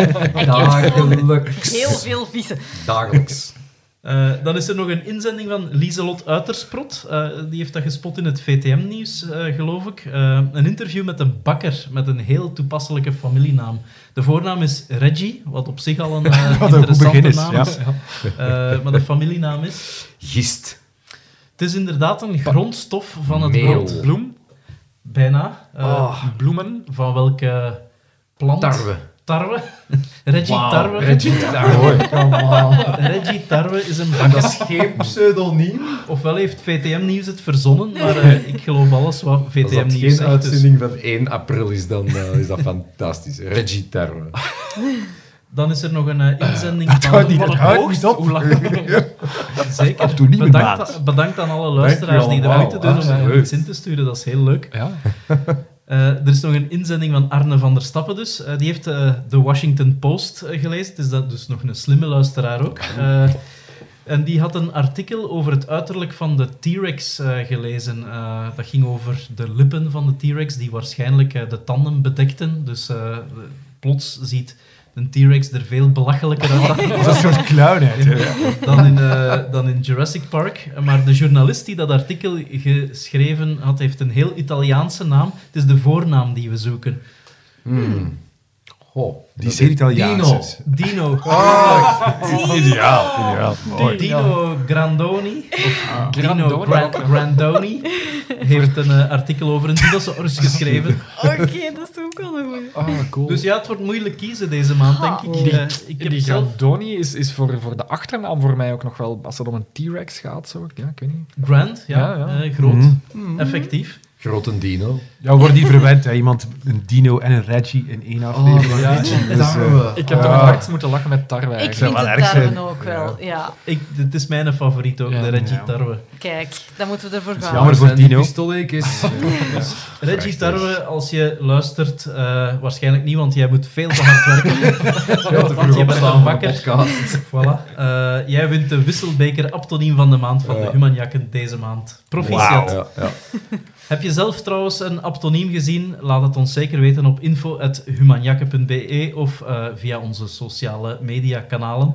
[SPEAKER 6] Dagelijks.
[SPEAKER 4] Heel veel vissen.
[SPEAKER 6] Dagelijks.
[SPEAKER 2] Eh, dan is er nog een inzending van Lieselot Uitersprot. Eh, die heeft dat gespot in het VTM-nieuws, eh, geloof ik. Een interview met een bakker met een heel toepasselijke familienaam. De voornaam is Reggie, wat op zich al een interessante
[SPEAKER 3] is,
[SPEAKER 2] naam
[SPEAKER 3] ja.
[SPEAKER 2] is. Eh, maar de familienaam is...
[SPEAKER 6] Gist.
[SPEAKER 2] Het is inderdaad een grondstof van het
[SPEAKER 6] Meel.
[SPEAKER 2] brood. Bloem. Bijna. Eh,
[SPEAKER 5] Bloemen.
[SPEAKER 2] Van welke plant?
[SPEAKER 6] Tarwe.
[SPEAKER 2] Tarwe. Reggie
[SPEAKER 5] Wauw,
[SPEAKER 2] Tarwe.
[SPEAKER 6] Reggie Tarwe.
[SPEAKER 2] Reggie Tarwe is een
[SPEAKER 6] Dat is geen pseudoniem.
[SPEAKER 2] Ofwel heeft VTM Nieuws het verzonnen, maar eh, ik geloof alles wat VTM
[SPEAKER 6] dat
[SPEAKER 2] Nieuws
[SPEAKER 6] geen
[SPEAKER 2] zegt. dus-
[SPEAKER 6] uitzending van 1 april is, dan eh, is dat fantastisch. Reggie Tarwe.
[SPEAKER 2] Dan is er nog een eh, inzending
[SPEAKER 3] Het
[SPEAKER 2] van...
[SPEAKER 3] houdt niet,
[SPEAKER 2] hoogst-
[SPEAKER 3] niet op.
[SPEAKER 5] Hoe lang?
[SPEAKER 2] Zeker.
[SPEAKER 3] Toe niet
[SPEAKER 2] bedankt, bedankt aan alle luisteraars die
[SPEAKER 6] wel.
[SPEAKER 2] moeite doen om iets in te sturen. Dat is heel leuk.
[SPEAKER 5] Ja.
[SPEAKER 2] Eh, er is nog een inzending van Arne van der Stappen dus. Eh, die heeft eh, de Washington Post gelezen. Het is dat dus nog een slimme luisteraar ook. En die had een artikel over het uiterlijk van de T-Rex gelezen. Dat ging over de lippen van de T-Rex die waarschijnlijk de tanden bedekten. Dus plots ziet een T-Rex er veel belachelijker uit
[SPEAKER 3] Dat is een soort clown
[SPEAKER 2] dan in, eh, dan in Jurassic Park. Maar de journalist die dat artikel geschreven had, heeft een heel Italiaanse naam. Het is de voornaam die we zoeken.
[SPEAKER 6] Hmm. Goh,
[SPEAKER 3] Die zeer
[SPEAKER 6] is
[SPEAKER 3] Italiaans
[SPEAKER 6] Dino.
[SPEAKER 3] is.
[SPEAKER 2] Dino.
[SPEAKER 3] Ideaal, ideaal. Mooi.
[SPEAKER 2] Dino Grandoni, of Dino
[SPEAKER 5] Grandoni
[SPEAKER 2] Gran- heeft een eh, artikel over een dinosaurus geschreven.
[SPEAKER 4] Oké, dat is ook wel een goeie.
[SPEAKER 5] Ah, cool.
[SPEAKER 2] Dus ja, het wordt moeilijk kiezen deze maand, denk ik.
[SPEAKER 5] Die-
[SPEAKER 2] Eh, ik heb
[SPEAKER 5] die
[SPEAKER 2] zelf...
[SPEAKER 5] Grandoni is, is voor, voor de achternaam voor mij ook nog wel, als het om een T-Rex gaat, zo. Ja, ik weet niet.
[SPEAKER 2] Grand, ja,
[SPEAKER 5] Ja, ja.
[SPEAKER 2] eh, groot,
[SPEAKER 3] Mhm.
[SPEAKER 2] effectief.
[SPEAKER 6] Grote Dino.
[SPEAKER 3] Ja, wordt die verwend, hè? Iemand, een Dino en een Reggie in één aflevering.
[SPEAKER 5] ja.
[SPEAKER 3] Dus, eh,
[SPEAKER 5] Ik heb
[SPEAKER 3] Ah.
[SPEAKER 5] toch het hardst moeten lachen met tarwe
[SPEAKER 4] Ik vind
[SPEAKER 3] wel
[SPEAKER 4] het
[SPEAKER 3] erg zijn.
[SPEAKER 4] tarwe ook wel, ja.
[SPEAKER 2] Ik, dit is mijn favoriet ook,
[SPEAKER 5] Ja,
[SPEAKER 2] de Reggie
[SPEAKER 3] ja.
[SPEAKER 2] Tarwe.
[SPEAKER 4] Kijk, dan moeten we ervoor gaan.
[SPEAKER 3] jammer voor Dino.
[SPEAKER 6] Pistoletjes.
[SPEAKER 2] Reggie
[SPEAKER 6] Prachtig.
[SPEAKER 2] Tarwe, als je luistert, eh, waarschijnlijk niet, want jij moet veel te hard werken. want je bent al wakker.
[SPEAKER 6] podcast.
[SPEAKER 2] Voilà. Eh, jij wint de Wisselbeker Aptoniem van de maand van de
[SPEAKER 6] Ja.
[SPEAKER 2] Humanjakken deze maand. Proficiat.
[SPEAKER 6] Ja, ja.
[SPEAKER 2] Heb je zelf trouwens een aptoniem gezien? Laat het ons zeker weten op info.humanjakke.be of eh, via onze sociale media kanalen.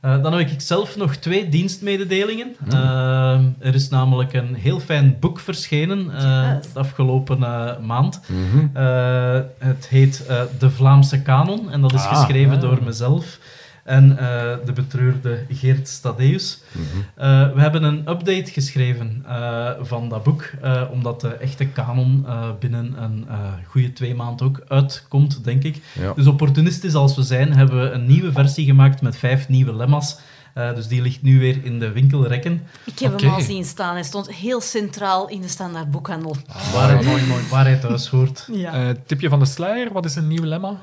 [SPEAKER 2] Eh, dan heb ik zelf nog twee dienstmededelingen. Eh, er is namelijk een heel fijn boek verschenen eh,
[SPEAKER 4] Yes.
[SPEAKER 2] de afgelopen maand.
[SPEAKER 6] Mhm.
[SPEAKER 2] Eh, het heet eh, De Vlaamse Kanon en dat is
[SPEAKER 3] Ah,
[SPEAKER 2] geschreven door mezelf en eh, de betreurde Geert Stadeus.
[SPEAKER 6] Mhm.
[SPEAKER 2] Eh, we hebben een update geschreven eh, van dat boek, eh, omdat de echte kanon eh, binnen een eh goede twee maanden ook uitkomt, denk ik.
[SPEAKER 6] Ja.
[SPEAKER 2] Dus opportunistisch als we zijn, hebben we een nieuwe versie gemaakt met vijf nieuwe lemma's. Eh, dus die ligt nu weer in de winkelrekken.
[SPEAKER 4] Ik heb hem al zien staan. Hij stond heel centraal in de standaard boekhandel.
[SPEAKER 2] waar, waar hij thuis hoort.
[SPEAKER 4] Ja.
[SPEAKER 5] Eh, tipje van de sluier, wat is een nieuw lemma?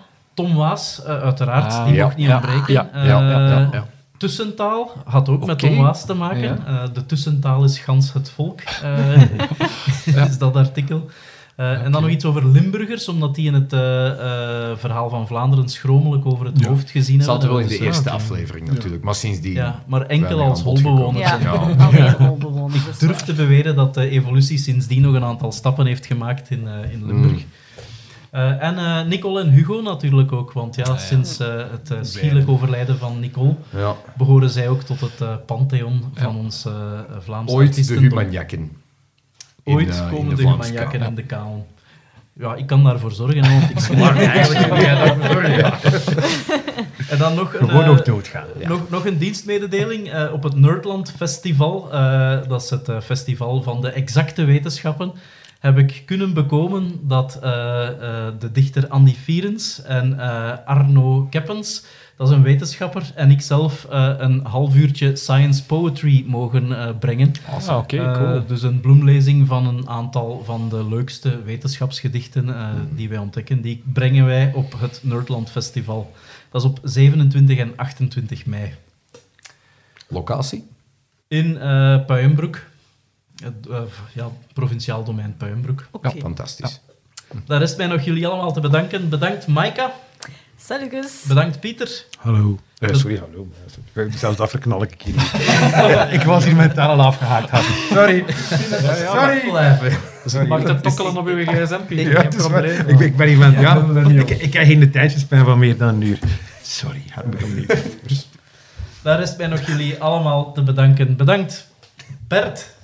[SPEAKER 2] Tom Waas, eh, uiteraard,
[SPEAKER 5] Ah,
[SPEAKER 2] die
[SPEAKER 6] ja,
[SPEAKER 2] mocht niet
[SPEAKER 5] ja,
[SPEAKER 2] ontbreken.
[SPEAKER 5] ja,
[SPEAKER 2] Eh,
[SPEAKER 6] ja, ja, ja, ja.
[SPEAKER 2] Tussentaal had ook met. Tom Waas te maken.
[SPEAKER 5] Ja.
[SPEAKER 2] Eh, de tussentaal is gans het volk, eh, is dat artikel. Eh, En dan nog iets over Limburgers, omdat die in het eh, eh, verhaal van Vlaanderen schromelijk over het
[SPEAKER 3] Ja.
[SPEAKER 2] hoofd gezien
[SPEAKER 6] Zaten
[SPEAKER 2] hebben.
[SPEAKER 6] wel in de
[SPEAKER 2] Dus,
[SPEAKER 6] eerste aflevering natuurlijk, maar sindsdien...
[SPEAKER 2] Ja, maar enkel als holbewoners.
[SPEAKER 4] holbewoners. is
[SPEAKER 2] durf te beweren dat de evolutie sindsdien nog een aantal stappen heeft gemaakt in, eh, in Limburg.
[SPEAKER 6] Mm.
[SPEAKER 2] Eh, en eh, Nicole en Hugo natuurlijk ook, want ja,
[SPEAKER 5] ja.
[SPEAKER 2] sinds eh, het uh, schielijk overlijden van Nicole
[SPEAKER 6] Ja.
[SPEAKER 2] behoren zij ook tot het eh, pantheon van
[SPEAKER 5] Ja.
[SPEAKER 2] ons eh Vlaamse
[SPEAKER 6] Ooit de. Humanjakken.
[SPEAKER 2] Ooit
[SPEAKER 6] in
[SPEAKER 2] komen de,
[SPEAKER 6] Vlaamse
[SPEAKER 2] Humanjakken de kanon. Ja, ik kan daarvoor zorgen, hè, want ik schrijf eigenlijk moet jij daarvoor zorgen. ja. En dan nog een,
[SPEAKER 3] Gewoon nog doodgaan.
[SPEAKER 2] nog, nog een dienstmededeling eh, op het Nerdland Festival. eh, dat is het festival van de exacte wetenschappen. Heb ik kunnen bekomen dat eh, eh, de dichter Andy Fierens en eh, Arno Keppens, dat is een wetenschapper, en ik zelf een half uurtje science poetry mogen brengen.
[SPEAKER 5] Ah, oké, cool.
[SPEAKER 2] dus een bloemlezing van een aantal van de leukste wetenschapsgedichten eh, die wij ontdekken. Die brengen wij op het Nerdland Festival. Dat is op 27 en 28 mei.
[SPEAKER 6] Locatie?
[SPEAKER 2] In Puienbroek. Het, eh, ja, provinciaal domein Puienbroek.
[SPEAKER 4] Oké.
[SPEAKER 6] Ja, fantastisch.
[SPEAKER 2] Daar rest mij nog jullie allemaal te bedanken. Bedankt Maika.
[SPEAKER 4] Salutjes.
[SPEAKER 2] Bedankt Pieter.
[SPEAKER 3] Hallo. Eh, sorry, hallo. Zelfs afknal ik hier niet. ik was hier mentaal al afgehaakt. Happy. Sorry. Sorry.
[SPEAKER 2] Blijven.
[SPEAKER 5] Mag dat tokkelen op uw gsm, Pieter?
[SPEAKER 3] Ja, is
[SPEAKER 5] probleem.
[SPEAKER 3] ik, ben, ik ben hier van, ja, ik, ik krijg geen tijdjespan van meer dan een uur. Sorry, had ik opnieuw.
[SPEAKER 2] Daar rest mij nog jullie allemaal te bedanken. Bedankt Bert.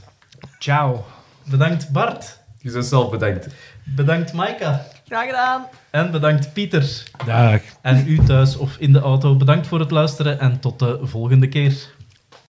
[SPEAKER 5] Ciao.
[SPEAKER 2] Bedankt Bart.
[SPEAKER 6] Je bent zelf bedankt.
[SPEAKER 2] Bedankt Maika.
[SPEAKER 4] Graag gedaan.
[SPEAKER 2] En bedankt Pieter.
[SPEAKER 3] Dag.
[SPEAKER 2] En u thuis of in de auto, bedankt voor het luisteren en tot de volgende keer.